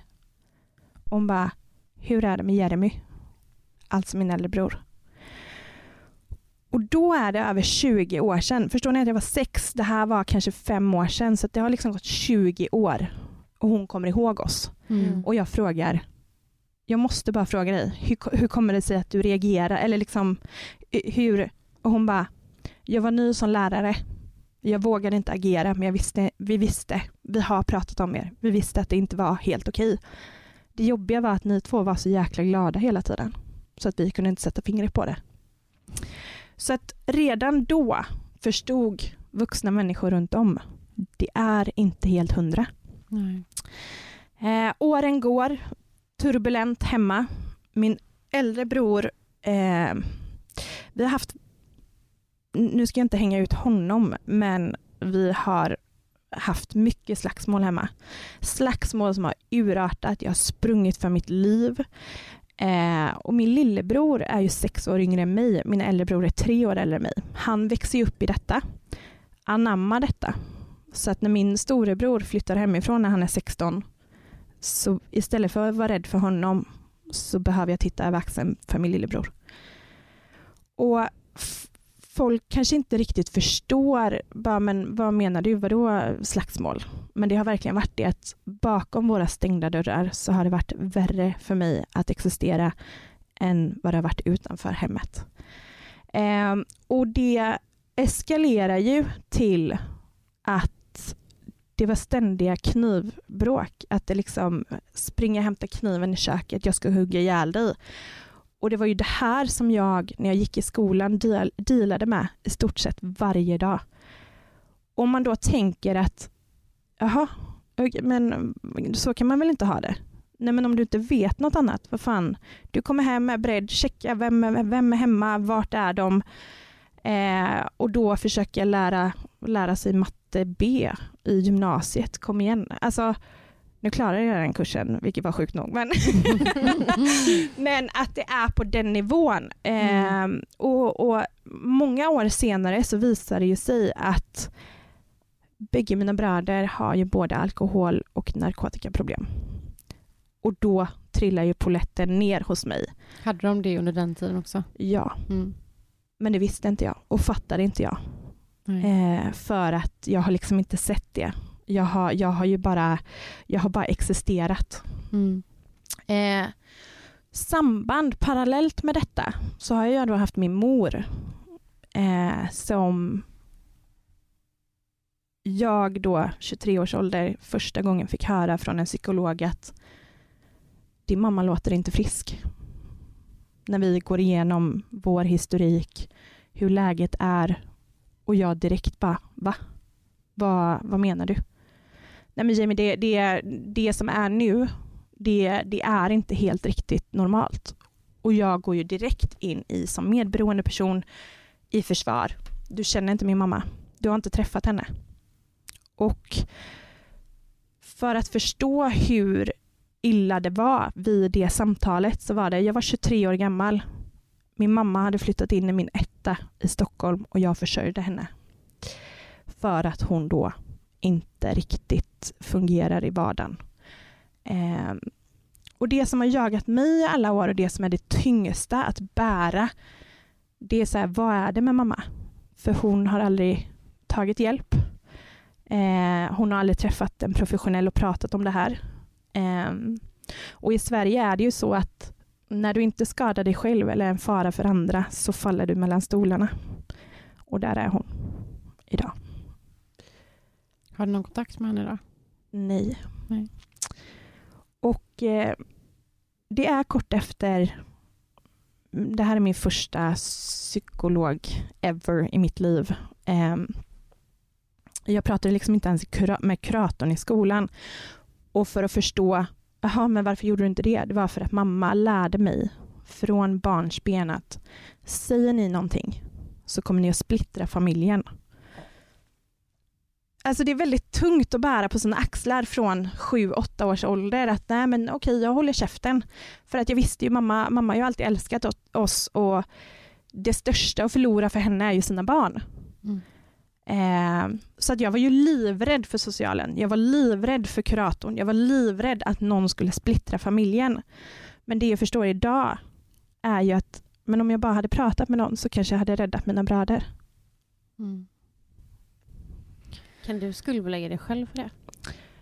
Och hon bara, hur är det med Jeremy? Alltså min äldre bror. Och då är det över 20 år sedan. Förstår ni att jag var sex? Det här var kanske fem år sedan. Så det har liksom gått 20 år. Och hon kommer ihåg oss. Mm. Och jag frågar jag måste bara fråga dig, hur, hur kommer det sig att du reagerar? Eller liksom, hur? Och hon bara, jag var ny som lärare. Jag vågade inte agera, men jag visste, vi visste, vi har pratat om er, vi visste att det inte var helt okej. Det jobbiga var att ni två var så jäkla glada hela tiden, så att vi kunde inte sätta fingret på det. Så att redan då förstod vuxna människor runt om, det är inte helt hundra. Nej. Eh, åren går, turbulent hemma. Min äldre bror, eh, vi har haft, nu ska jag inte hänga ut honom, men vi har haft mycket slagsmål hemma. Slagsmål som har urartat, jag har sprungit för mitt liv. Eh, och min lillebror är ju sex år yngre än mig, min äldre bror är tre år äldre än mig. Han växer ju upp i detta, anammar detta. Så att när min storebror flyttar hemifrån när han är 16, så istället för att vara rädd för honom så behöver jag titta över axeln för min lillebror. Och folk kanske inte riktigt förstår, bara, men vad menar du, vadå slagsmål? Men det har verkligen varit det att bakom våra stängda dörrar så har det varit värre för mig att existera än vad det har varit utanför hemmet. Eh, och det eskalerar ju till att det var ständiga knivbråk. Att det liksom springa och hämta kniven i köket, jag ska hugga ihjäl dig. Och det var ju det här som jag, när jag gick i skolan, deal, dealade med i stort sett varje dag. Om man då tänker att, jaha, men så kan man väl inte ha det? Nej men om du inte vet något annat, vad fan, du kommer hem, är beredd, checka vem, är- vem är hemma, vart är de? Eh, och då försöka lära, lära sig matte B i gymnasiet, kom igen. Alltså, nu klarade jag den kursen, vilket var sjukt nog. Men, men att det är på den nivån. Eh, och, och många år senare så visar det ju sig att bägge mina bröder har ju både alkohol och narkotikaproblem. Och då trillar ju poletten ner hos mig. Hade de det under den tiden också? Ja, Mm. men det visste inte jag och fattade inte jag. Nej. Eh, för att jag har liksom inte sett det. Jag har, jag har ju bara, jag har bara existerat. Mm. Eh, samband parallellt med detta så har jag då haft min mor eh, som jag då, 23 års ålder, första gången fick höra från en psykolog att din mamma låter inte frisk. När vi går igenom vår historik, hur läget är och jag direkt bara, va? Vad, vad menar du? Nej men Jamie, det, det, det som är nu, det, det är inte helt riktigt normalt. Och jag går ju direkt in i som medberoende person i försvar. Du känner inte min mamma. Du har inte träffat henne. Och för att förstå hur illa det var vid det samtalet så var det, jag var 23 år gammal. Min mamma hade flyttat in i min etta i Stockholm och jag försörjde henne. För att hon då inte riktigt fungerar i vardagen. Eh, och det som har jagat mig i alla år och det som är det tyngsta att bära, det är så här, vad är det med mamma? För hon har aldrig tagit hjälp. Eh, hon har aldrig träffat en professionell och pratat om det här. Eh, och i Sverige är det ju så att när du inte skadar dig själv eller är en fara för andra så faller du mellan stolarna. Och där är hon idag. Har du någon kontakt med henne då? Nej. Nej. Och eh, det är kort efter, det här är min första psykolog ever i mitt liv. Eh, jag pratade liksom inte ens med kuratorn i skolan. Och för att förstå, jaha men varför gjorde du inte det? Det var för att mamma lärde mig från barnsben att säger ni någonting så kommer ni att splittra familjen. Alltså det är väldigt tungt att bära på sina axlar från 7-8 års ålder. Att nej men okej, jag håller käften. För att jag visste ju, mamma, mamma har ju alltid älskat oss och det största att förlora för henne är ju sina barn. Mm. Eh, så att jag var ju livrädd för socialen. Jag var livrädd för kuratorn. Jag var livrädd att någon skulle splittra familjen. Men det jag förstår idag är ju att men om jag bara hade pratat med någon så kanske jag hade räddat mina bröder. Mm. Kan du skuldbelägga dig själv för det?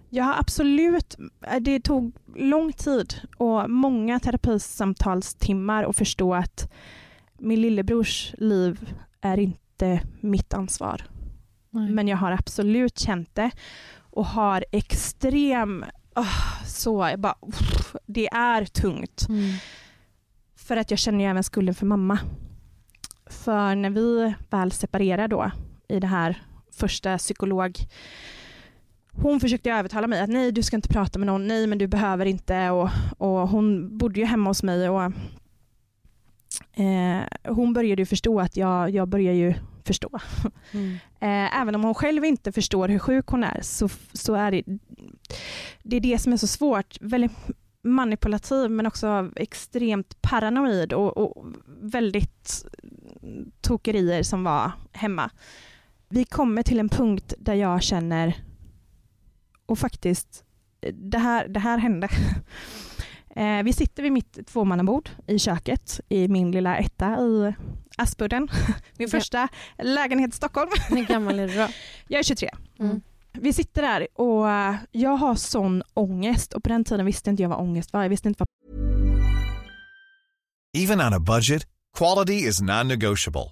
Jag har absolut, det tog lång tid och många terapisamtalstimmar att förstå att min lillebrors liv är inte mitt ansvar. Nej. Men jag har absolut känt det och har extrem, oh, så jag bara, uff, det är tungt. Mm. För att jag känner ju även skulden för mamma. För när vi väl separerade då i det här första psykolog hon försökte övertala mig att nej du ska inte prata med någon, nej men du behöver inte och, och hon bodde ju hemma hos mig och eh, hon började ju förstå att jag, jag börjar ju förstå. Mm. Eh, även om hon själv inte förstår hur sjuk hon är så, så är det, det är det som är så svårt. Väldigt manipulativ men också extremt paranoid och, och väldigt tokerier som var hemma. Vi kommer till en punkt där jag känner, och faktiskt, det här, det här hände. Eh, vi sitter vid mitt tvåmannabord i köket i min lilla etta i Aspudden. Min Ja. första lägenhet i Stockholm. Hur gammal är du då? Jag är 23. Mm. Vi sitter där och eh, jag har sån ångest och på den tiden visste inte jag vad ångest var. Jag visste inte vad Even on a budget, quality is non-negotiable.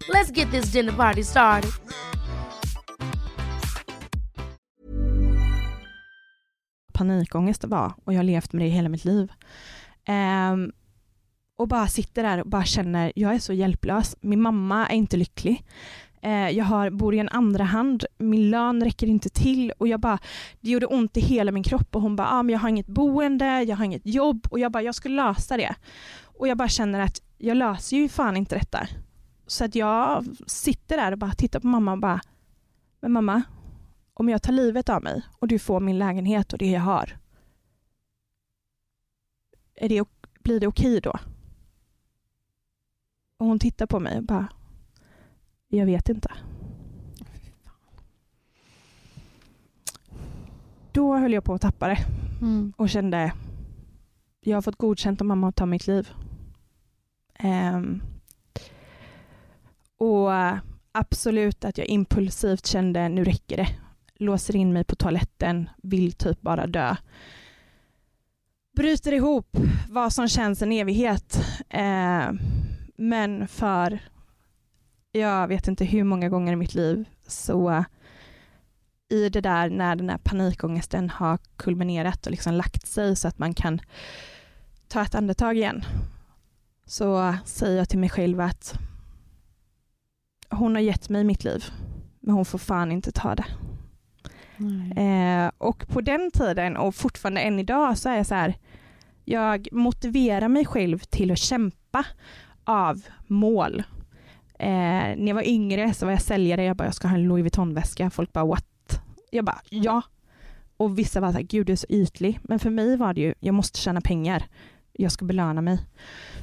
Let's get this dinner party started. panikångest det var och jag har levt med det hela mitt liv. Um, och bara sitter där och bara känner, jag är så hjälplös. Min mamma är inte lycklig. Eh, jag har, bor i en andra hand, min lön räcker inte till och jag bara, det gjorde ont i hela min kropp och hon bara, ah, men jag har inget boende, jag har inget jobb och jag bara, jag ska lösa det. Och jag bara känner att jag löser ju fan inte detta. Så att jag sitter där och bara tittar på mamma och bara, men mamma, om jag tar livet av mig och du får min lägenhet och det jag har, är det, blir det okej då? Och hon tittar på mig och bara, jag vet inte. Då höll jag på att tappa det Mm. och kände, jag har fått godkänt av mamma att ta mitt liv. Ehm, och eh, absolut att jag impulsivt kände, nu räcker det. Låser in mig på toaletten, vill typ bara dö. Bryter ihop vad som känns en evighet. Eh, men för, jag vet inte hur många gånger i mitt liv, så eh, i det där när den här panikångesten har kulminerat och liksom lagt sig så att man kan ta ett andetag igen så eh, säger jag till mig själv att hon har gett mig mitt liv men hon får fan inte ta det. Eh, och på den tiden och fortfarande än idag så är jag så här jag motiverar mig själv till att kämpa av mål. Eh, när jag var yngre så var jag säljare, jag bara jag ska ha en Louis Vuitton-väska. Folk bara what? Jag bara ja. Och vissa var så här, gud du är så ytlig. Men för mig var det ju, jag måste tjäna pengar. Jag ska belöna mig.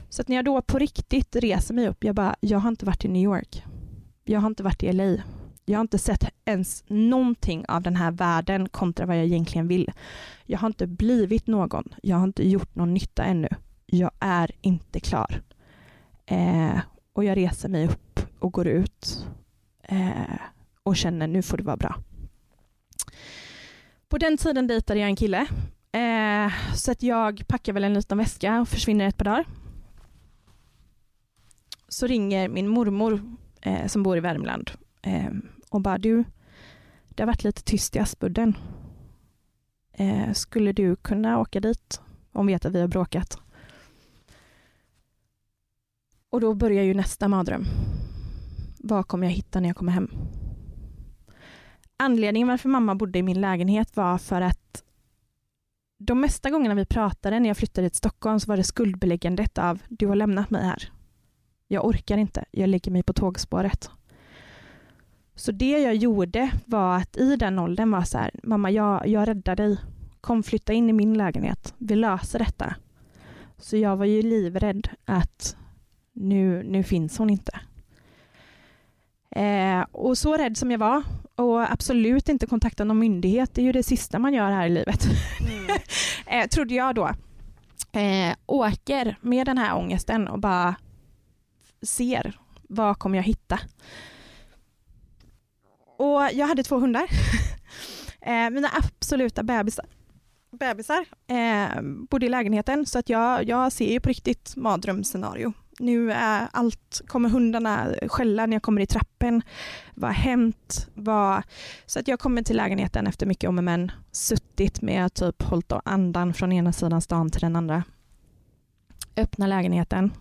Så att när jag då på riktigt reser mig upp, jag bara, jag har inte varit i New York. Jag har inte varit i LA. Jag har inte sett ens någonting av den här världen kontra vad jag egentligen vill. Jag har inte blivit någon. Jag har inte gjort någon nytta ännu. Jag är inte klar. Eh, och jag reser mig upp och går ut eh, och känner nu får det vara bra. På den tiden dejtade jag en kille. Eh, så att jag packar väl en liten väska och försvinner ett par dagar. Så ringer min mormor eh, som bor i Värmland eh, och bara du, det har varit lite tyst i Aspudden. Eh, skulle du kunna åka dit? Hon vet att vi har bråkat. Och då börjar ju nästa mardröm. Vad kommer jag hitta när jag kommer hem? Anledningen varför mamma bodde i min lägenhet var för att de mesta gångerna vi pratade när jag flyttade till Stockholm så var det skuldbeläggandet av du har lämnat mig här. Jag orkar inte, jag lägger mig på tågspåret. Så det jag gjorde var att i den åldern var så här, mamma jag, jag räddar dig. Kom flytta in i min lägenhet, vi löser detta. Så jag var ju livrädd att nu, nu finns hon inte. Eh, och så rädd som jag var och absolut inte kontakta någon myndighet, det är ju det sista man gör här i livet. eh, trodde jag då. Eh, åker med den här ångesten och bara ser vad kommer jag hitta. Och jag hade två hundar. eh, mina absoluta bebisar, bebisar eh, bodde i lägenheten så att jag, jag ser ju på riktigt mardrömsscenario. Nu är allt, kommer hundarna skälla när jag kommer i trappen. Vad har hänt? Vad... Så att jag kommer till lägenheten efter mycket om och men, suttit med typ hållit andan från ena sidan stan till den andra. Öppnar lägenheten.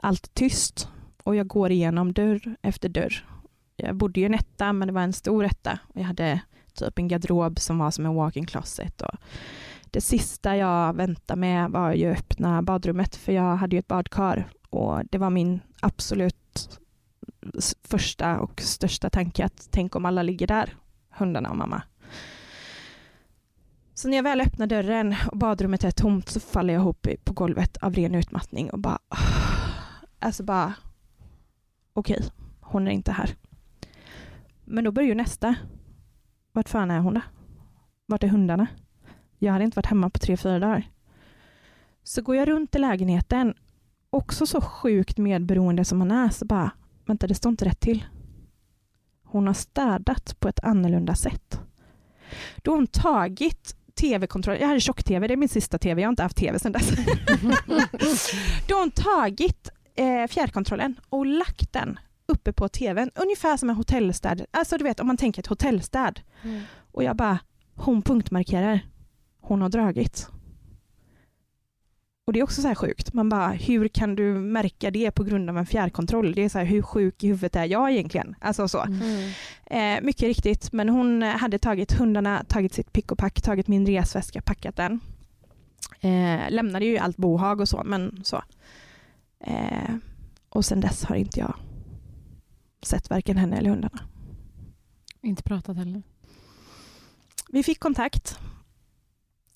Allt tyst och jag går igenom dörr efter dörr. Jag bodde ju i en etta men det var en stor etta. Jag hade typ en garderob som var som en walk-in closet. Och det sista jag väntade med var ju att öppna badrummet för jag hade ju ett badkar och det var min absolut första och största tanke att tänk om alla ligger där, hundarna och mamma. Så när jag väl öppnar dörren och badrummet är tomt så faller jag ihop på golvet av ren utmattning och bara alltså bara okej, okay, hon är inte här. Men då börjar ju nästa. Vart fan är hon då? Vart är hundarna? Jag hade inte varit hemma på tre, fyra dagar. Så går jag runt i lägenheten, också så sjukt medberoende som man är, så bara, vänta det står inte rätt till. Hon har städat på ett annorlunda sätt. Då har hon tagit tv-kontrollen, jag hade tjock-tv, det är min sista tv, jag har inte haft tv sedan dess. Då har hon tagit eh, fjärrkontrollen och lagt den uppe på tvn, ungefär som en hotellstäd. Alltså du vet om man tänker ett hotellstäd. Mm. Och jag bara, hon punktmarkerar. Hon har dragit. Och det är också så här sjukt. Man bara, hur kan du märka det på grund av en fjärrkontroll? Det är så här, hur sjuk i huvudet är jag egentligen? Alltså så. Mm. Eh, mycket riktigt, men hon hade tagit hundarna, tagit sitt pick och pack, tagit min resväska, packat den. Eh, lämnade ju allt bohag och så, men så. Eh, och sen dess har inte jag sett varken henne eller hundarna. Inte pratat heller? Vi fick kontakt.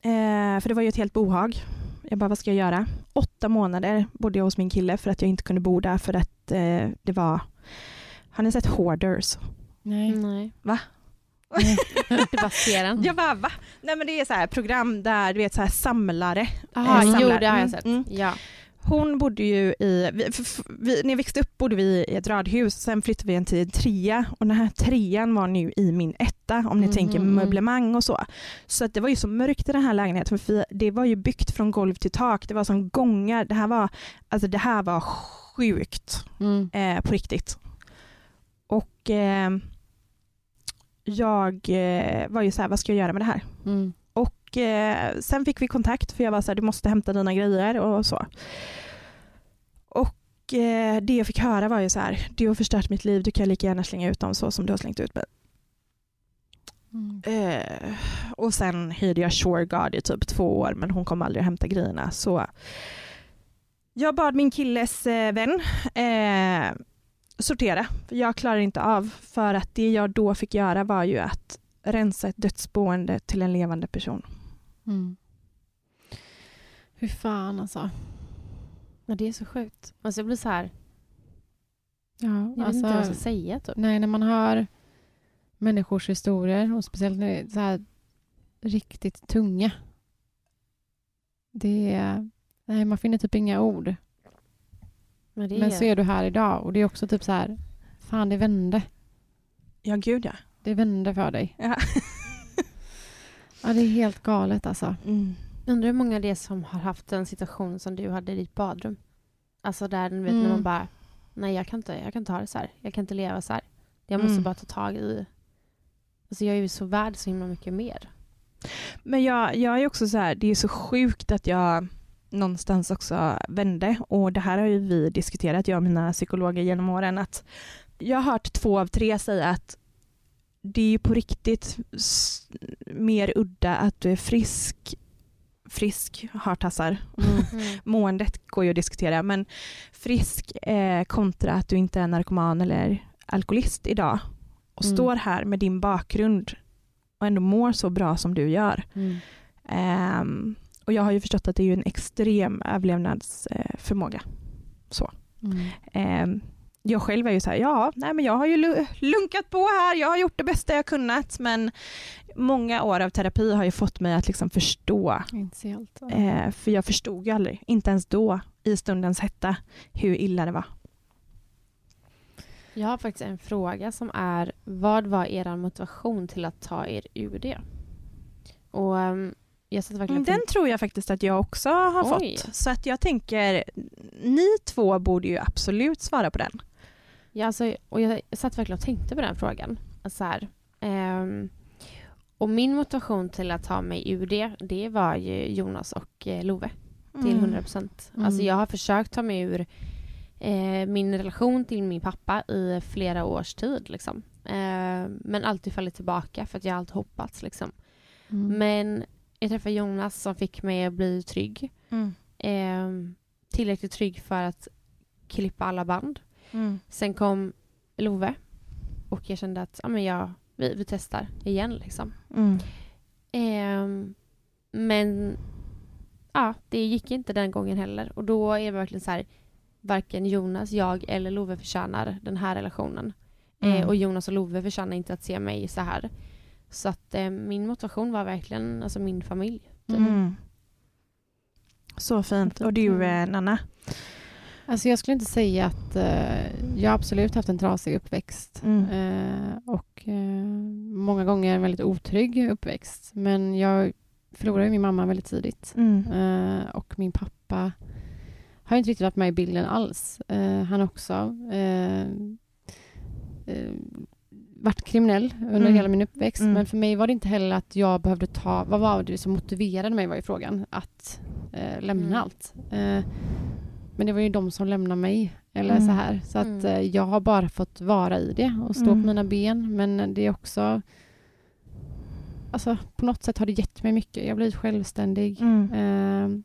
Eh, för det var ju ett helt bohag. Jag bara, vad ska jag göra? Åtta månader bodde jag hos min kille för att jag inte kunde bo där för att eh, det var... Har ni sett Hoarders? Nej. Nej. Va? den. Jag bara, va? Nej men det är så här program där du vet så här samlare. Jaha, eh, jo det har jag sett. Mm, mm. Ja. Hon bodde ju i, vi, vi, när jag växte upp bodde vi i ett radhus, sen flyttade vi en till en trea och den här trean var nu i min etta om ni mm. tänker möblemang och så. Så att det var ju så mörkt i den här lägenheten för det var ju byggt från golv till tak, det var som gångar, det här var, alltså det här var sjukt mm. eh, på riktigt. Och eh, jag eh, var ju så här, vad ska jag göra med det här? Mm. Och eh, sen fick vi kontakt för jag var så här, du måste hämta dina grejer och så. Och eh, det jag fick höra var ju så här, du har förstört mitt liv, du kan lika gärna slänga ut dem så som du har slängt ut mig. Mm. Eh, och sen hyrde jag Shore i typ två år men hon kom aldrig att hämta grejerna. Så jag bad min killes eh, vän eh, sortera. Jag klarar inte av för att det jag då fick göra var ju att rensa ett dödsboende till en levande person. Mm. Hur fan alltså. Ja, det är så sjukt. Alltså jag blir så här... Ja, jag alltså, vet inte vad jag ska säga. Typ. Nej, när man hör människors historier och speciellt när det är så här riktigt tunga. Det är... Nej, man finner typ inga ord. Men, det är... Men så är du här idag och det är också typ så här... Fan, det vände. Ja, gud ja. Det vände för dig. Ja. ja, det är helt galet alltså. Mm. Undrar hur många det är som har haft en situation som du hade i ditt badrum. Alltså där vet, mm. när man bara, nej jag kan, inte, jag kan inte ha det så här. Jag kan inte leva så här. Jag måste mm. bara ta tag i... Alltså jag är ju så värd så himla mycket mer. Men jag, jag är också så här, det är så sjukt att jag någonstans också vände och det här har ju vi diskuterat, jag och mina psykologer genom åren, att jag har hört två av tre säga att det är ju på riktigt mer udda att du är frisk, frisk, hartassar, Mm. måendet går ju att diskutera, men frisk eh, kontra att du inte är narkoman eller alkoholist idag och Mm. står här med din bakgrund och ändå mår så bra som du gör. Mm. Ehm, och jag har ju förstått att det är ju en extrem överlevnadsförmåga. Så. Mm. Ehm, jag själv är ju så här, ja, nej men jag har ju lu- lunkat på här, jag har gjort det bästa jag kunnat, men många år av terapi har ju fått mig att liksom förstå, Inte allt. eh, för jag förstod ju aldrig, inte ens då, i stundens hetta, hur illa det var. Jag har faktiskt en fråga som är vad var er motivation till att ta er ur det? Och um, jag satt verkligen Den tror jag faktiskt att jag också har Oj. fått, så att jag tänker, ni två borde ju absolut svara på den. Ja, alltså, och jag, satt verkligen och tänkte på den frågan. Alltså, så här, ehm, och min motivation till att ta mig ur det, det var ju Jonas och eh, Love till 100 procent. Mm. Alltså jag har försökt ta mig ur eh, min relation till min pappa i flera års tid. Liksom. Eh, men alltid fallit tillbaka för att jag alltid hoppats. Liksom. Mm. Men jag träffade Jonas som fick mig att bli trygg. Mm. Eh, tillräckligt trygg för att klippa alla band. Mm. Sen kom Love och jag kände att ja, men jag, vi, vi testar igen. Liksom. Mm. Ehm, men ja, det gick inte den gången heller. Och då är det verkligen så här, varken Jonas, jag eller Love förtjänar den här relationen. Mm. Eh, och Jonas och Love förtjänar inte att se mig så här. Så att eh, min motivation var verkligen alltså min familj. Typ. Mm. Så fint. Och du, eh, Nanna? Alltså jag skulle inte säga att eh, jag har absolut haft en trasig uppväxt Mm. eh, och eh, många gånger en väldigt otrygg uppväxt. Men jag förlorade min mamma väldigt tidigt Mm. eh, och min pappa har inte riktigt varit med i bilden alls. Eh, han har också eh, varit kriminell under Mm. hela min uppväxt. Mm. Men för mig var det inte heller att jag behövde ta... Vad var det som motiverade mig var ju frågan. Att lämna Mm. allt. Men det var ju de som lämnade mig. Eller Mm. så här. Så att Mm. eh, jag har bara fått vara i det och stå Mm. på mina ben. Men det är också... Alltså på något sätt har det gett mig mycket. Jag blivit självständig. Mm. Eh,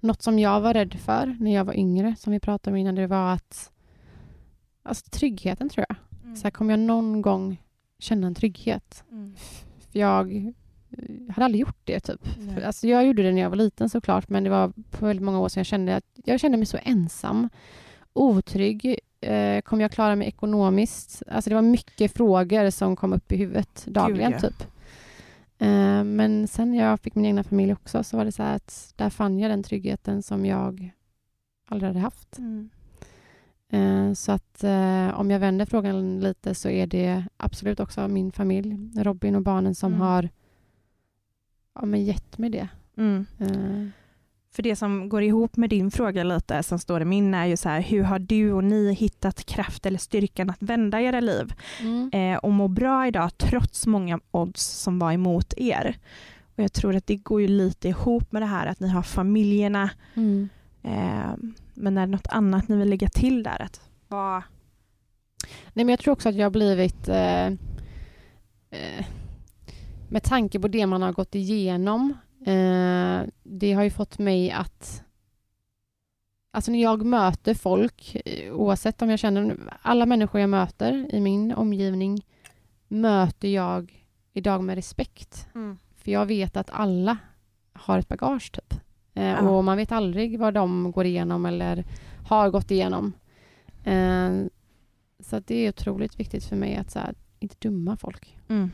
något som jag var rädd för när jag var yngre, som vi pratade om innan, det var att... Alltså tryggheten tror jag. Mm. Så här, kommer jag någon gång känna en trygghet? Mm. Jag hade aldrig gjort det typ. För, alltså, jag gjorde det när jag var liten såklart, men det var på väldigt många år sedan jag kände att jag kände mig så ensam, otrygg. Eh, kommer jag klara mig ekonomiskt? Alltså det var mycket frågor som kom upp i huvudet dagligen ja. typ. Eh, men sen jag fick min egna familj också så var det så att där fann jag den tryggheten som jag aldrig hade haft. Mm. Eh, Så att eh, om jag vänder frågan lite så är det absolut också min familj, Robin och barnen som Mm. har ja, men gett mig det. Mm. Eh, För det som går ihop med din fråga lite, som står i min, är ju så här, hur har du och ni hittat kraft eller styrkan att vända era liv eh, och må bra idag trots många odds som var emot er? Och jag tror att det går ju lite ihop med det här att ni har familjerna, Mm. eh, men är det något annat ni vill lägga till där? Att vad... Nej, men jag tror också att jag har blivit eh, eh, med tanke på det man har gått igenom eh, det har ju fått mig att Alltså när jag möter folk, eh, oavsett om jag känner alla människor jag möter i min omgivning möter jag idag med respekt. För jag vet att alla har ett bagage typ. Eh, Ja. Och man vet aldrig vad de går igenom eller har gått igenom. Eh, så det är otroligt viktigt för mig att så här, inte dumma folk. Mm.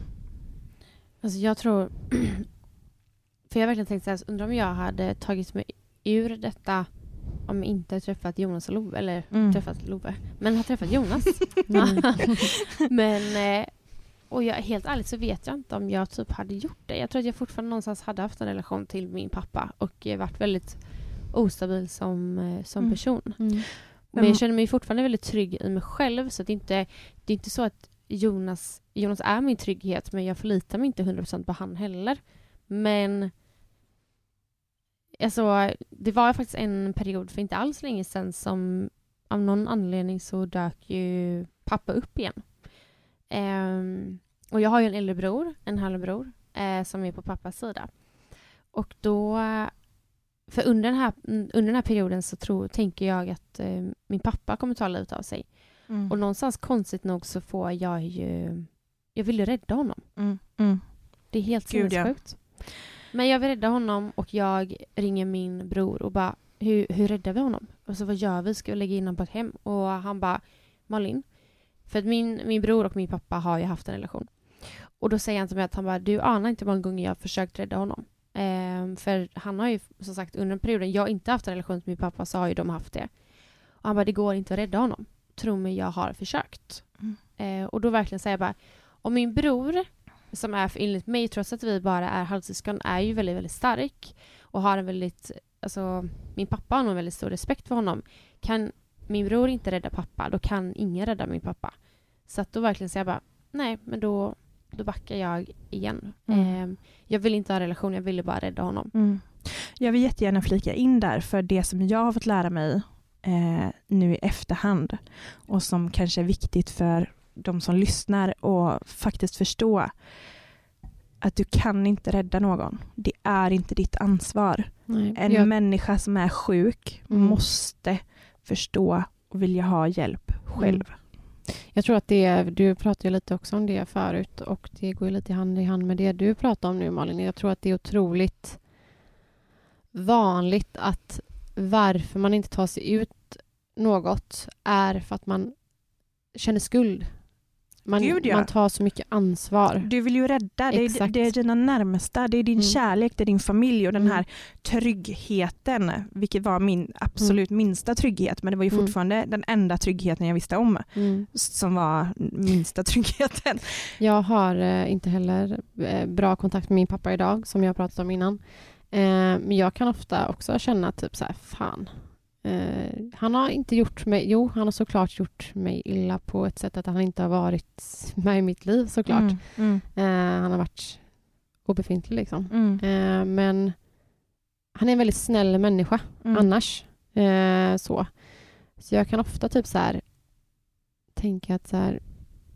Alltså jag tror... För jag har verkligen tänkt så här, undrar om jag hade tagit mig ur detta om jag inte träffat Jonas och Love, eller Mm. träffat Love, men har träffat Jonas. Mm. men, eh, och jag, helt ärligt så vet jag inte om jag typ hade gjort det. Jag tror att jag fortfarande någonstans hade haft en relation till min pappa och eh, varit väldigt ostabil som, eh, som Mm. person. Mm. Men jag känner mig fortfarande väldigt trygg i mig själv. Så det, inte, det är inte så att Jonas, Jonas är min trygghet men jag förlitar mig inte 100% på han heller. Men Alltså, det var faktiskt en period för inte alls länge sedan som av någon anledning så dök ju pappa upp igen. Um, och jag har ju en äldre bror, en halvbror, eh, som är på pappas sida. Och då, för under den här, under den här perioden så tror, tänker jag att eh, min pappa kommer ta livet av sig. Mm. Och någonstans konstigt nog så får jag ju, jag vill ju rädda honom. Mm. Mm. Det är helt Gud, ja. sinnessjukt. Men jag vill rädda honom och jag ringer min bror och bara hur, hur räddar vi honom? Och så vad gör vi? Ska vi lägga in honom på ett hem? Och han bara Malin. För att min, min bror och min pappa har ju haft en relation. Och då säger han till mig att han bara du anar inte hur många gånger jag har försökt rädda honom. Ehm, för han har ju som sagt under den perioden jag inte haft en relation med min pappa så har ju de haft det. Och han bara det går inte att rädda honom. Tro mig jag har försökt. Mm. Eh, och då verkligen säger jag bara om min bror som är för enligt mig, trots att vi bara är halvsyskon, är ju väldigt, väldigt stark och har en väldigt, alltså min pappa har nog en väldigt stor respekt för honom. Kan min bror inte rädda pappa, då kan ingen rädda min pappa. Så att då verkligen säger jag bara, nej, men då, då backar jag igen. Mm. Eh, jag vill inte ha relation, jag ville bara rädda honom. Mm. Jag vill jättegärna flika in där för det som jag har fått lära mig eh, nu i efterhand och som kanske är viktigt för de som lyssnar och faktiskt förstå att du kan inte rädda någon. Det är inte ditt ansvar. Nej. En Jag, människa som är sjuk Mm. måste förstå och vilja ha hjälp själv. jag tror att det är, du pratade lite också om det förut och det går lite hand i hand med det du pratar om nu Malin. Jag tror att det är otroligt vanligt att varför man inte tar sig ut något är för att man känner skuld. Man, Gud, ja. man tar så mycket ansvar. Du vill ju rädda, det är, det är dina närmsta, det är din Mm. kärlek, det är din familj och den Mm. här tryggheten, vilket var min absolut minsta trygghet, men det var ju Mm. fortfarande den enda tryggheten jag visste om, Mm. som var minsta tryggheten. Jag har eh, inte heller eh, bra kontakt med min pappa idag, som jag pratat om innan. Eh, men jag kan ofta också känna typ så här, fan. Eh, han har inte gjort mig, jo han har såklart gjort mig illa på ett sätt att han inte har varit med i mitt liv såklart. Mm, mm, Eh, han har varit obefintlig liksom. mm, Eh, men han är en väldigt snäll människa mm. annars. Eh, så. så jag kan ofta typ så här tänka att så här,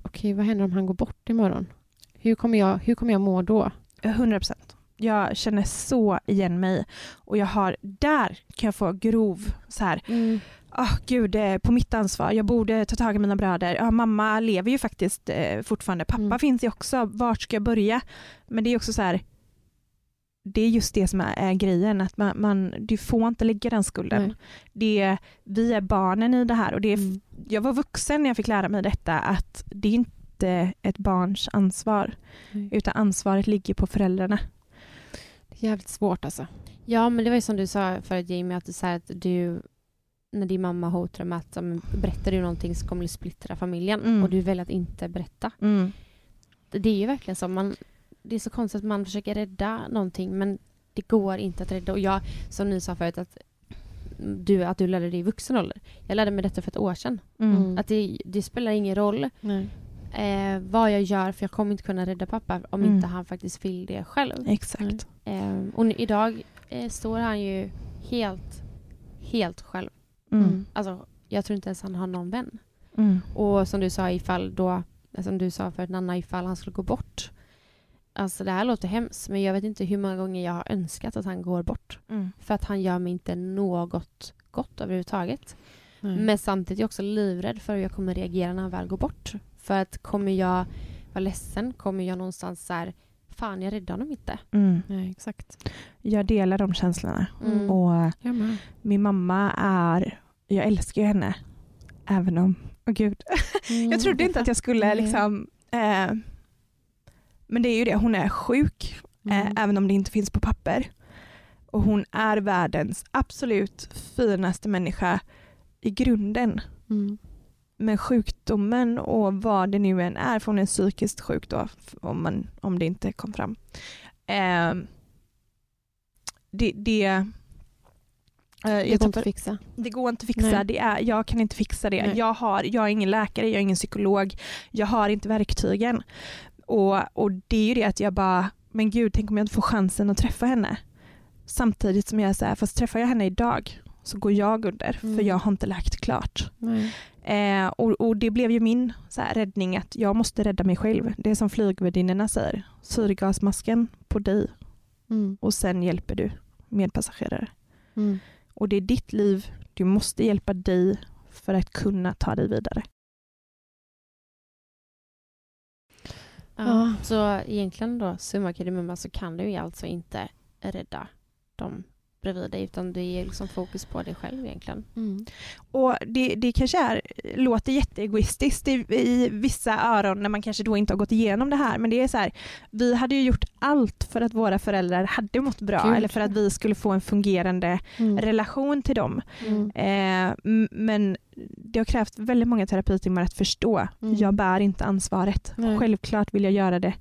okej vad händer om han går bort imorgon? Hur kommer jag, hur kommer jag må då? 100 procent. Jag känner så igen mig och jag har, där kan jag få grov så här, oh, gud, det är på mitt ansvar, jag borde ta tag i mina bröder. Ja, mamma lever ju faktiskt eh, fortfarande, pappa Mm. finns ju också, vart ska jag börja? Men det är också så här, det är just det som är, är grejen, att man, man, du får inte lägga den skulden. Nej. Det vi är barnen i det här och det är, Mm. jag var vuxen när jag fick lära mig detta, att det är inte ett barns ansvar, Nej. utan ansvaret ligger på föräldrarna. Jävligt svårt alltså. Ja, men det var ju som du sa förut Jamie, att, så att du när din mamma hotar med att men berättar du någonting så kommer du splittra familjen Mm. och du väljer att inte berätta. Det det är ju verkligen så. Man, det är så konstigt att man försöker rädda någonting men det går inte att rädda. Och jag, som ni sa förut, att du, att du lärde dig i vuxen ålder. Jag lärde mig detta för ett år sedan. Mm. Att det, det spelar ingen roll Nej. Eh, vad jag gör för jag kommer inte kunna rädda pappa om Mm. inte han faktiskt vill det själv. Exakt. Eh, och nu, idag eh, står han ju helt, helt själv. Mm. Alltså, jag tror inte ens han har någon vän. Mm. Och som du sa ifall då, som du sa för Nanna, ifall han skulle gå bort. Alltså det här låter hemskt men jag vet inte hur många gånger jag har önskat att han går bort. Mm. För att han gör mig inte något gott överhuvudtaget. Nej. Men samtidigt är jag också livrädd för hur jag kommer reagera när han väl går bort. För att kommer jag vara ledsen, kommer jag någonstans så här, fan jag räddade honom inte. Mm. Nej, exakt. Jag delar de känslorna. Mm. Och min mamma är, jag älskar ju henne. Även om, åh gud. Jag trodde inte att jag skulle Nej. liksom, eh, men det är ju det, hon är sjuk. Mm. eh, även om det inte finns på papper. Och hon är världens absolut finaste människa i grunden. Mm. Men sjukdomen och vad det nu än är, för hon är psykiskt sjuk då, om, man, om det inte kom fram. Eh, det, det, eh, Det går inte att fixa. det går inte att fixa, Nej. det är, jag kan inte fixa det. Nej. Jag, har, jag är ingen läkare, jag är ingen psykolog, jag har inte verktygen. Och, och det är ju det att jag bara, men gud, tänk om jag inte får chansen att träffa henne. Samtidigt som jag är så här, fast träffar jag henne idag så går jag under Mm. för jag har inte läkt klart. Eh, och, och det blev ju min så här, räddning att jag måste rädda mig själv. Det är som flygvärdinnorna säger, syrgasmasken på dig Mm. och sen hjälper du medpassagerare. Mm. Och det är ditt liv, du måste hjälpa dig för att kunna ta dig vidare. Ja. Ja. Så egentligen då, summa kardemumma, så kan du ju alltså inte rädda dem bredvid dig utan det är liksom fokus på dig själv egentligen. Mm. Och det, det kanske är, låter jätteegoistiskt i, i vissa öron när man kanske då inte har gått igenom det här men det är så här, vi hade ju gjort allt för att våra föräldrar hade mått bra Gud. eller för att vi skulle få en fungerande Mm. relation till dem. Mm. Eh, men det har krävt väldigt många terapitimmar att förstå. Mm. Jag bär inte ansvaret. Nej. Självklart vill jag göra det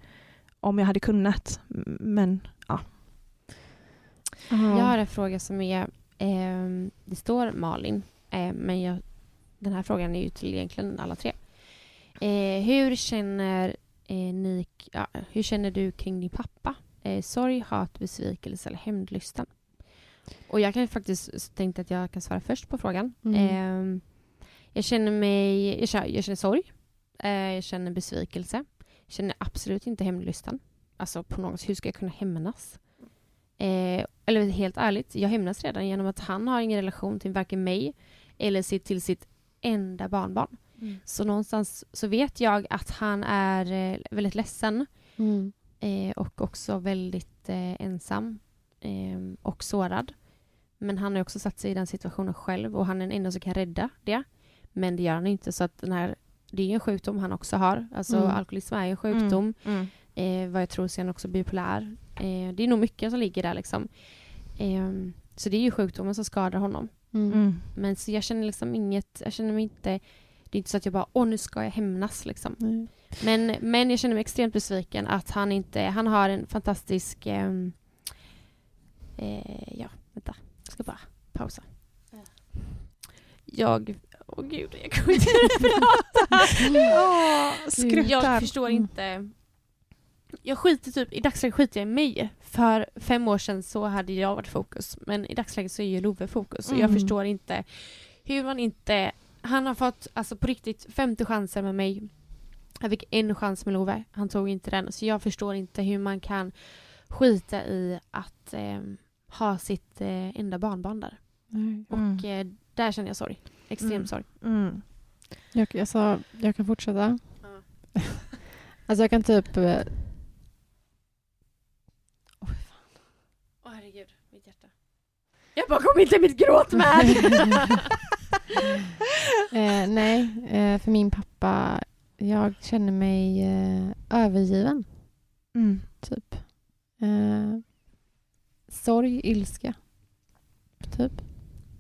om jag hade kunnat. Men Ja. Jag har en fråga som är, ehm, det står Malin, eh, men jag, den här frågan är ju till egentligen alla tre. Eh, hur känner eh, ni, ja, hur känner du kring din pappa? Eh, sorg, hat, besvikelse eller hämndlystan? Och jag kan faktiskt tänkte att jag kan svara först på frågan. Mm. Ehm, jag känner mig, jag känner, jag känner sorg, eh, jag känner besvikelse, jag känner absolut inte hämndlystan. Alltså på något, hur ska jag kunna hämnas? Eh, eller helt ärligt, jag hämnas redan genom att han har ingen relation till varken mig eller sitt, till sitt enda barnbarn. Mm. Så någonstans så vet jag att han är eh, väldigt ledsen Mm. eh, och också väldigt eh, ensam eh, och sårad. Men han har också satt sig i den situationen själv och han är den enda som kan rädda det. Men det gör han inte så att den här, det är en sjukdom han också har. Alltså Mm. alkoholism är en sjukdom. Mm. Eh, vad jag tror sen också bipolär. Eh, det är nog mycket som ligger där liksom. Eh, så det är ju sjukdomen som skadar honom. Mm. Mm. Men så jag känner liksom inget, jag känner mig inte, det är inte så att jag bara åh nu ska jag hämnas liksom. Nej. Men, men jag känner mig extremt besviken att han inte, han har en fantastisk, ehm, eh, ja vänta, jag ska bara pausa. Jag, åh gud jag kommer inte prata. Skruttar. Jag förstår Mm. inte. Jag skiter typ, i dagsläget skiter jag i mig. För fem år sedan så hade jag varit fokus. Men i dagsläget så är ju Love fokus. Och jag Mm. förstår inte hur man inte... Han har fått, alltså på riktigt, 50 chanser med mig. Jag fick en chans med Love. Han tog inte den. Så jag förstår inte hur man kan skita i att ehm, ha sitt eh, enda barnbarn där. Nej. Och eh, där känner jag sorg. Extrem Mm. sorg. Mm. Jag, alltså, jag kan fortsätta. Alltså jag kan typ... eh, Åh herregud, mitt hjärta. Jag bara kom inte mitt gråt med! eh, nej, eh, för min pappa, jag känner mig eh, övergiven, Mm. typ. Eh, sorg, ilska, typ.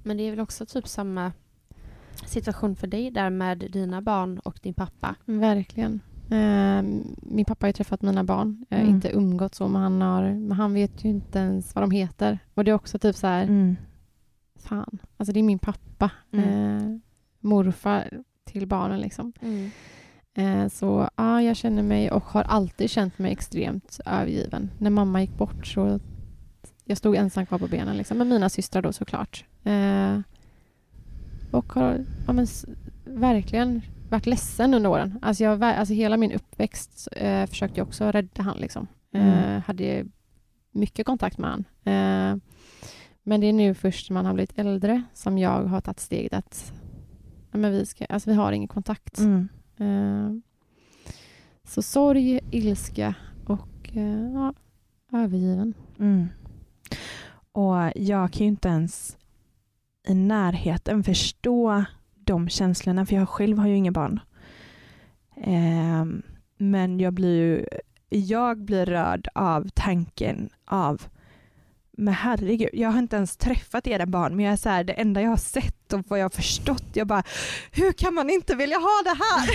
Men det är väl också typ samma situation för dig där med dina barn och din pappa. Verkligen. Eh, min pappa har ju träffat mina barn, eh, Mm. inte umgått så, men han, har, men han vet ju inte ens vad de heter. Och det är också typ så här, Mm. fan, alltså det är min pappa. Mm. Eh, morfar till barnen liksom. Eh, så ja, jag känner mig och har alltid känt mig extremt övergiven. När mamma gick bort så jag stod ensam kvar på benen liksom, med mina systrar då såklart. Eh, och har ja, men, verkligen varit ledsen under åren. Alltså, jag, alltså hela min uppväxt eh, försökte jag också rädda han liksom. Eh, Mm. hade mycket kontakt med han. Eh, men det är nu först när man har blivit äldre som jag har tagit steget att men vi, ska, alltså, vi har ingen kontakt. Mm. Eh, Så sorg, ilska och eh, ja, övergiven. Mm. Och jag kan ju inte ens i närheten förstå de känslorna, för jag själv har ju inga barn. Eh, men jag blir ju, jag blir rörd av tanken av men herregud, jag har inte ens träffat era barn men jag är så här, det enda jag har sett och vad jag har förstått, jag bara hur kan man inte vilja ha det här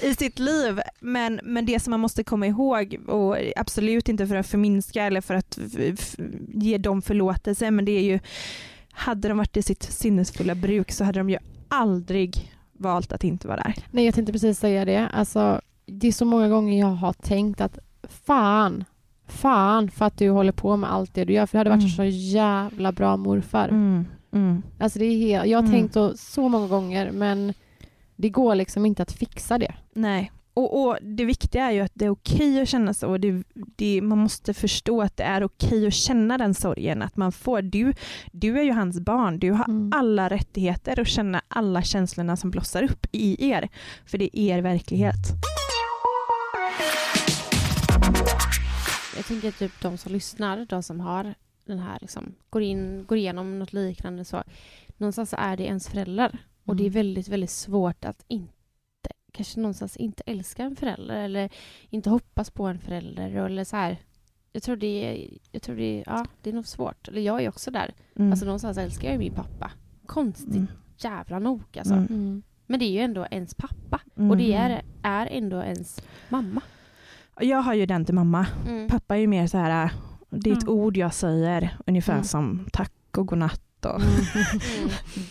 i sitt liv? Men, men det som man måste komma ihåg och absolut inte för att förminska eller för att ge dem förlåtelse men det är ju hade de varit i sitt sinnesfulla bruk så hade de ju aldrig valt att inte vara där. Nej, jag tänkte precis säga det. Alltså, det är så många gånger jag har tänkt att fan, fan för att du håller på med allt det du gör för du hade varit Mm. så jävla bra morfar. Mm. Mm. Alltså det är helt, jag har Mm. tänkt så, så många gånger men det går liksom inte att fixa det. Nej. Och, och Det viktiga är ju att det är okej att känna så. Det, det, man måste förstå att det är okej att känna den sorgen. Att man får, du, du är ju hans barn. Du har Mm. alla rättigheter att känna alla känslorna som blossar upp i er. För det är er verklighet. Jag tänker typ de som lyssnar, de som har den här, liksom, går, in, går igenom något liknande så. Någonstans är det ens föräldrar. Och det är Mm. väldigt, väldigt svårt att inte, kanske någonstans inte älska en förälder eller inte hoppas på en förälder eller så här. Jag tror det är, jag tror det är, ja, det är nog svårt. Eller jag är också där. Mm. Alltså någonstans älskar jag min pappa. Konstigt Mm. jävla nog alltså. Mm. Men det är ju ändå ens pappa. Mm. Och det är, är ändå ens mamma. Jag har ju den till mamma. Mm. Pappa är ju mer så här, det är ett ord jag säger ungefär Mm. som tack och godnatt och Mm.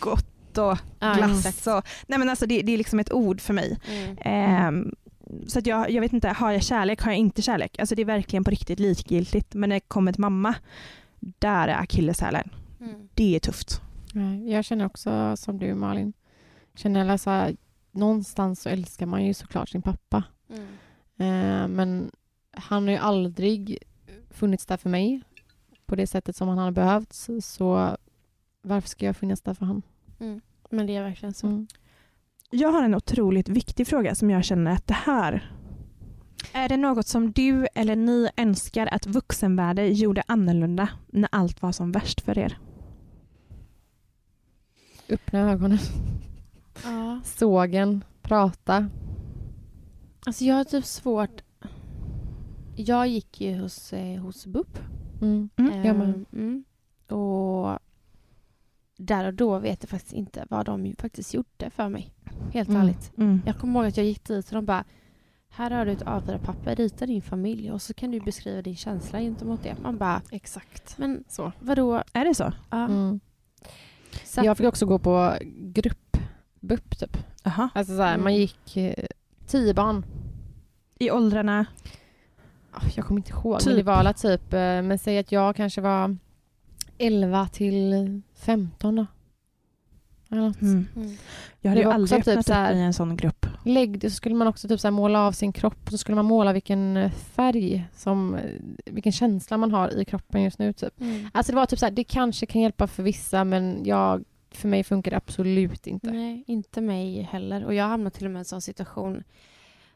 och Ja, glass. exakt. och, nej men alltså det, det är liksom ett ord för mig. Mm. Ehm, så att jag, jag vet inte, har jag kärlek, har jag inte kärlek? Alltså det är verkligen på riktigt likgiltigt. Men när det kommer till mamma, där är akilleshälen. Mm. Det är tufft. Jag känner också som du Malin. Känner alltså, någonstans så älskar man ju såklart sin pappa. Mm. Eh, men han har ju aldrig funnits där för mig på det sättet som han hade behövt. Så, varför ska jag finnas där för honom? Men det är verkligen så. Mm. Jag har en otroligt viktig fråga som jag känner att det här är det något som du eller ni önskar att vuxenvärlden gjorde annorlunda när allt var som värst för er? Öppna ögonen, Ja. sågen, prata. Alltså jag har typ svårt... Jag gick ju hos, eh, hos BUP. Mm. Mm. jag med. Ehm, mm. Och där och då vet jag faktiskt inte vad de faktiskt gjorde för mig. Helt Mm. ärligt. Mm. Jag kommer ihåg att jag gick dit och de bara här har du ett A4-papper, rita din familj och så kan du beskriva din känsla gentemot det. Man bara, Exakt. men Så. vadå? Är det så? Ja. Mm. Så Jag fick också gå på grupp, BUP typ. Aha. Alltså så här, Mm. man gick eh, tio barn. I åldrarna? Ah, Jag kommer inte ihåg, Typ. men det var alla typ, eh, men säg att jag kanske var 11 till 15 då. Eller något. Mm. Mm. Jag hade ju aldrig typ öppnat så här- upp i en sån grupp. Lägg så skulle man också typ så här måla av sin kropp och så skulle man måla vilken eh, färg, som, eh, vilken känsla man har i kroppen just nu. Typ. Mm. Alltså det var typ så här, det kanske kan hjälpa för vissa men jag, för mig funkar det absolut inte. Nej, inte mig heller. Och jag hamnade till och med i en sån situation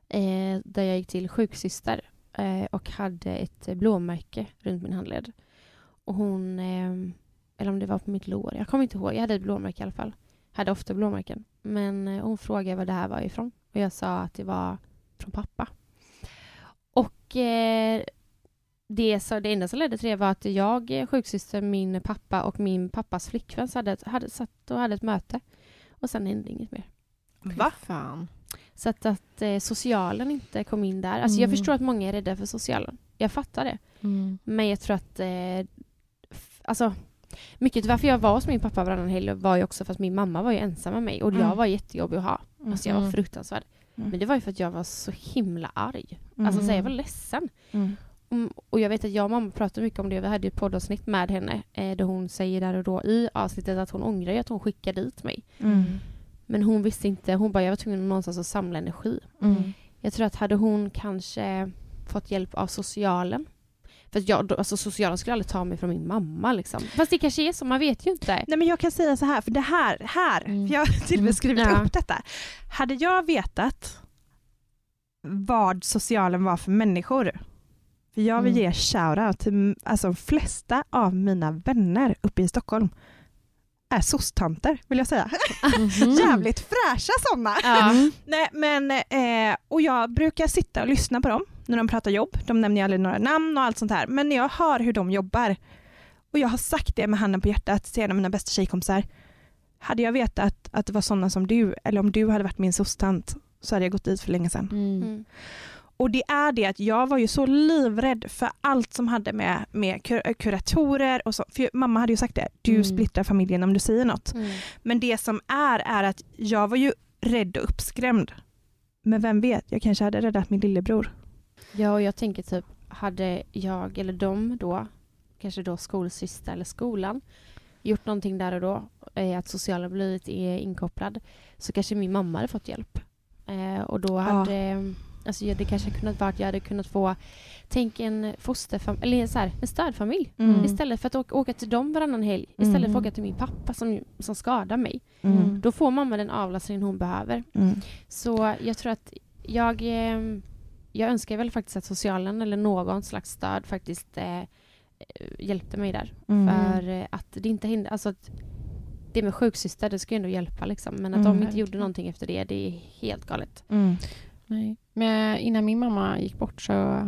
eh, där jag gick till sjuksyster eh, och hade ett eh, blåmärke runt min handled. Och hon, eh, eller om det var på mitt lår, jag kommer inte ihåg. Jag hade ett blåmärke i alla fall. Hade ofta blåmärken. Men eh, hon frågade vad det här var ifrån. Och jag sa att det var från pappa. Och eh, det, så, det enda som ledde till det var att jag, eh, sjuksyster, min pappa och min pappas flickvän hade, hade satt och hade ett möte. Och sen hände inget mer. Va? Fan. Så att, att eh, socialen inte kom in där. Alltså jag Mm. förstår att många är rädda för socialen. Jag fattar det. Mm. Men jag tror att... Eh, alltså, mycket varför jag var hos min pappa varannan helg var ju också för att min mamma var ju ensam med mig. Och jag Mm. var jättejobbig att ha. Alltså jag var Mm. fruktansvärd. Mm. Men det var ju för att jag var så himla arg. Alltså så jag var ledsen. Mm. Mm, och jag vet att jag och mamma pratade mycket om det. Vi hade ett poddavsnitt med henne. Eh, där hon säger där och då i avsnittet att hon ångrar att hon skickade dit mig. Men hon visste inte. Hon bara, jag var tvungen någonstans att samla energi. Jag tror att hade hon kanske fått hjälp av socialen. För att jag, alltså socialen skulle aldrig ta mig från min mamma liksom. Fast det kanske är så, man vet ju inte. Nej men jag kan säga så här, för det här, här, Mm. jag har till och med skrivit Ja. upp detta. Hade jag vetat vad socialen var för människor, för jag vill Mm. ge shoutout till alltså, de flesta av mina vänner uppe i Stockholm är soc-tanter vill jag säga. Mhm. Jävligt fräscha sådana. Ja. Nej, men, eh, och jag brukar sitta och lyssna på dem när de pratar jobb. De nämner aldrig några namn och allt sånt här. Men när jag hör hur de jobbar och jag har sagt det med handen på hjärtat till en av mina bästa tjejkompisar. Hade jag vetat att det var sådana som du eller om du hade varit min soc-tant så hade jag gått dit för länge sedan. Mm. Mm. Och det är det att jag var ju så livrädd för allt som hade med, med kur- kuratorer och så. För mamma hade ju sagt det, du Mm. splittrar familjen om du säger något. Mm. Men det som är, är att jag var ju rädd och uppskrämd. Men vem vet, jag kanske hade räddat min lillebror. Ja, och jag tänker typ hade jag, eller de då, kanske då skolsyster eller skolan, gjort någonting där och då, eh, att socialen blivit eh, inkopplad, så kanske min mamma hade fått hjälp. Eh, och då hade, alltså det kanske kunnat vara att jag hade kunnat få, tänk en fosterfamilj, eller så här, en stödfamilj. Mm. Istället för att åka, åka till dem varannan helg, istället för att Mm. åka till min pappa som, som skadar mig. Mm. Då får mamma den avlastning hon behöver. Mm. Så jag tror att jag, eh, jag önskar väl faktiskt att socialen eller någon slags stöd faktiskt eh, hjälpte mig där. Mm. För eh, att det inte hindrar, alltså att det med sjuksyster, det ska ju ändå hjälpa liksom. Men att Mm. de inte gjorde någonting efter det, det är helt galet. Mm. Nej. Men innan min mamma gick bort så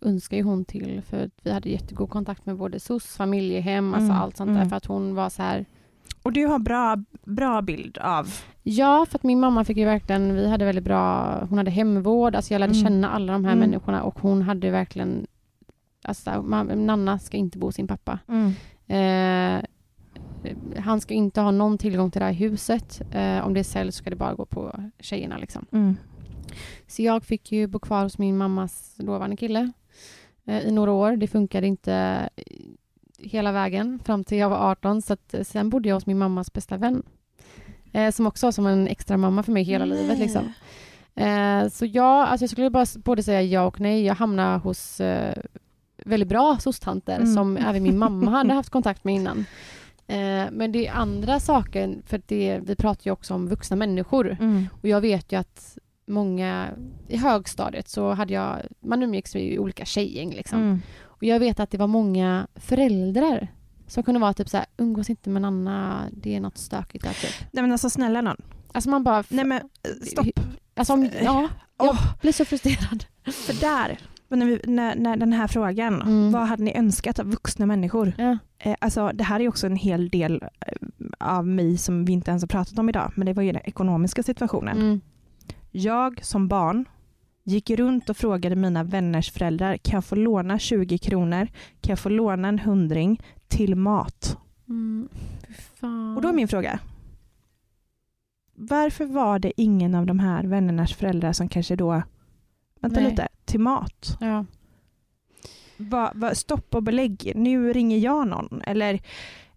önskade hon till, för att vi hade jättegod kontakt med både SOS, familjehem, alltså Mm, allt sånt där, mm. för att hon var så här Och du har bra, bra bild av... Ja, för att min mamma fick ju verkligen, vi hade väldigt bra, hon hade hemvård, alltså jag lärde Mm. känna alla de här Mm. människorna och hon hade verkligen, alltså man, Nanna ska inte bo hos sin pappa. Mm. Eh, han ska inte ha någon tillgång till det här huset. Eh, om det säljs ska det bara gå på tjejerna liksom. Mm. Så jag fick ju bo kvar hos min mammas dåvarande kille eh, i några år. Det funkade inte hela vägen fram till jag var 18. Så att, eh, sen bodde jag hos min mammas bästa vän. Eh, som också var som en extra mamma för mig hela livet. Liksom. Eh, så ja, alltså jag skulle bara både säga ja och nej. Jag hamnade hos eh, väldigt bra sostanter Mm. som även min mamma hade haft kontakt med innan. Eh, men det är andra saker, för det, vi pratar ju också om vuxna människor. Mm. Och jag vet ju att många, i högstadiet så hade jag, man umgicks i olika tjejgäng liksom. Mm. Och jag vet att det var många föräldrar som kunde vara typ så här, umgås inte med Nanna, det är något stökigt där typ. Nej men alltså snälla någon. Alltså man bara, Nej men eh, stopp. alltså om, ja, jag Åh. blir så frustrerad. För där, när, vi, när, när den här frågan, Mm. vad hade ni önskat av vuxna människor? Ja. Eh, alltså, det här är också en hel del eh, av mig som vi inte ens har pratat om idag, men det var ju den ekonomiska situationen. Mm. Jag som barn gick runt och frågade mina vänners föräldrar, kan jag få låna 20 kronor? Kan jag få låna en hundring till mat? Mm. Och då är min fråga, varför var det ingen av de här vännernas föräldrar som kanske då, vänta Nej. lite, till mat? Ja. Va, va, stopp och belägg, nu ringer jag någon. Eller,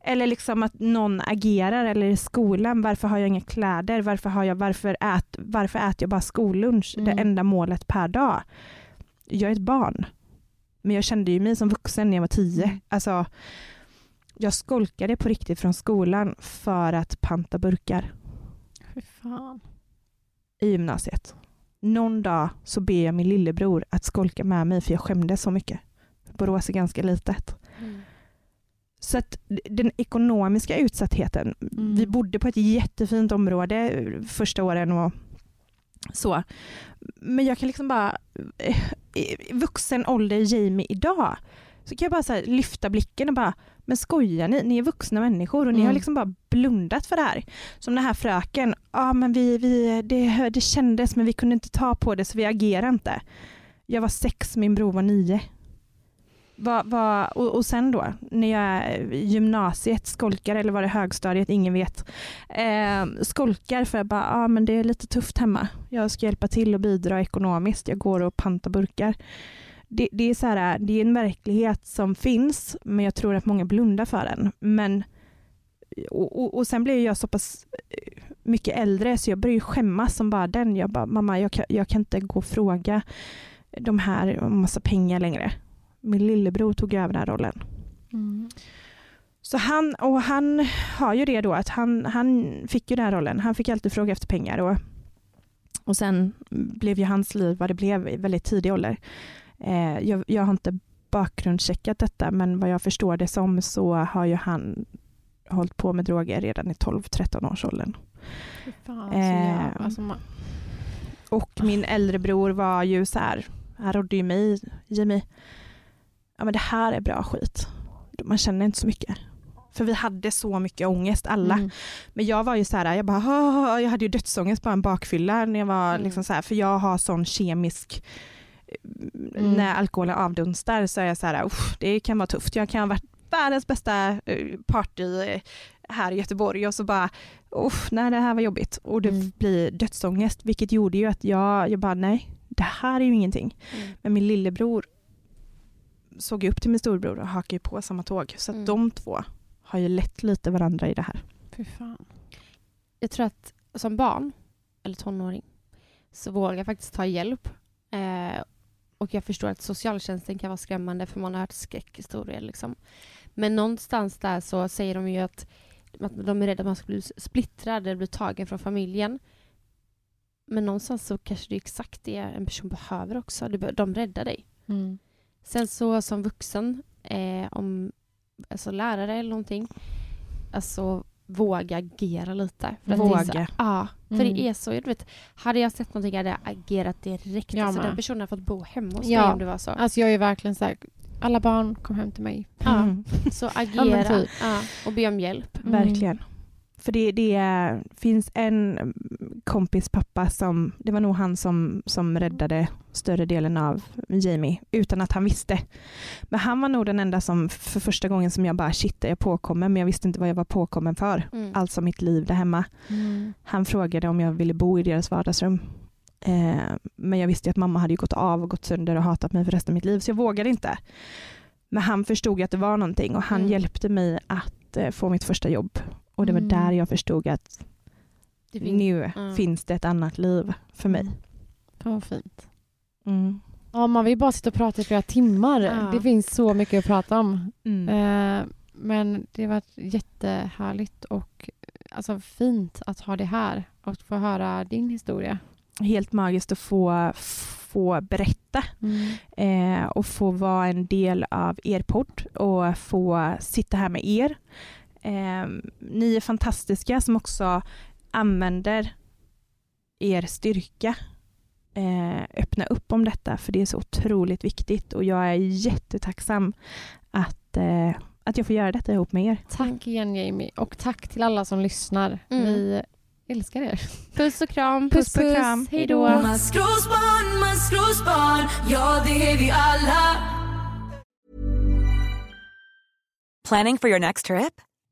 eller liksom att någon agerar, eller i skolan, varför har jag inga kläder? Varför, har jag, varför, ät, varför äter jag bara skollunch, Mm. det enda målet per dag? Jag är ett barn, men jag kände ju mig som vuxen när jag var tio. Mm. Alltså, jag skolkade på riktigt från skolan för att panta burkar Fy fan. i gymnasiet. Någon dag så ber jag min lillebror att skolka med mig för jag skämdes så mycket. Borås är ganska litet. Mm. Så att den ekonomiska utsattheten, Mm. vi bodde på ett jättefint område första åren och så. Men jag kan liksom bara, eh, i vuxen ålder Jamie idag, så kan jag bara så lyfta blicken och bara, men skojar ni? Ni är vuxna människor och ni Mm. har liksom bara blundat för det här. Som den här fröken, ja men vi, vi, det, det kändes men vi kunde inte ta på det så vi agerade inte. Jag var sex, min bror var nio. Va, va, och, och sen då, när jag är i gymnasiet skolkar, eller var det högstadiet, ingen vet. Eh, skolkar för att bara, ah, men det är lite tufft hemma. Jag ska hjälpa till och bidra ekonomiskt. Jag går och pantar burkar. Det, det, är så här, det är en verklighet som finns, men jag tror att många blundar för den. Men, och, och, och sen blev jag så pass eh, mycket äldre så jag började skämmas som bara den. Jag bara, mamma jag kan, jag kan inte gå och fråga de här om massa pengar längre. Min lillebror tog över den här rollen. Mm. Så han, och han har ju det då att han, han fick ju den här rollen. Han fick alltid fråga efter pengar och, och sen blev ju hans liv vad det blev i väldigt tidig ålder. Eh, jag, jag har inte bakgrundscheckat detta men vad jag förstår det som så har ju han hållit på med droger redan i 12-13 års åldern. Fan, Eh, alltså man, Och min äldre bror var ju så här, han rådde ju mig, Jimmy, ja men det här är bra skit. Man känner inte så mycket. För vi hade så mycket ångest alla. Mm. Men jag var ju så här, jag bara, jag hade ju dödsångest bara en bakfylla när jag var Mm. liksom så här, för jag har sån kemisk Mm. när alkoholen avdunstar så är jag så här, "Uff, det kan vara tufft. Jag kan ha varit världens bästa eh, party eh, här i Göteborg och så bara, nej det här var jobbigt. Och det Mm. blir dödsångest, vilket gjorde ju att jag, jag bara, nej, det här är ju ingenting. Mm. Men min lillebror, såg ju upp till min storbror och hakade ju på samma tåg. Så att Mm. de två har ju lett lite varandra i det här. Fy fan. Jag tror att som barn, eller tonåring, så vågar jag faktiskt ta hjälp. Eh, och jag förstår att socialtjänsten kan vara skrämmande för man har hört skräckhistorier. Liksom. Men någonstans där så säger de ju att, att de är rädda att man ska bli splittrad eller bli tagen från familjen. Men någonstans så kanske det är exakt det en person behöver också. De räddar dig. Mm. Sen så som vuxen, eh, om alltså lärare eller någonting, alltså våga agera lite. För så, Våga. ja, för Mm. det är så. Du vet, hade jag sett någonting hade jag agerat direkt. Jag alltså, den personen har fått bo hemma hos Ja. dig om det var så. Alltså jag är verkligen så här, alla barn kom hem till mig. Mm. Så Ja, agera typ. ja, och be om hjälp. Mm. Verkligen. För det, det finns en kompis pappa som, det var nog han som, som räddade större delen av Jamie utan att han visste. Men han var nog den enda som för första gången som jag bara shit är jag påkommen men jag visste inte vad jag var påkommen för. Mm. Alltså mitt liv där hemma. Mm. Han frågade om jag ville bo i deras vardagsrum. Eh, men jag visste att mamma hade gått av och gått sönder och hatat mig för resten av mitt liv så jag vågade inte. Men han förstod att det var någonting och han Mm. hjälpte mig att eh, få mitt första jobb. Och det var Mm. där jag förstod att Det finns- nu Mm. finns det ett annat liv för mig. Fan vad fint. Mm. Ja, man vill bara sitta och prata i flera timmar. Ja. Det finns så mycket att prata om. Mm. Eh, men det har varit jättehärligt och alltså, fint att ha det här och få höra din historia. Helt magiskt att få, få berätta eh, och få vara en del av er podd och få sitta här med er. Eh, ni är fantastiska som också använder er styrka. Eh, öppna upp om detta för det är så otroligt viktigt och jag är jättetacksam att, eh, att jag får göra detta ihop med er. Tack igen Jamie och tack till alla som lyssnar. Mm. Vi älskar er. Puss och kram. Puss, puss. Hej då. Maskrosbarn, maskrosbarn, ja det är vi alla. Planning for your next trip?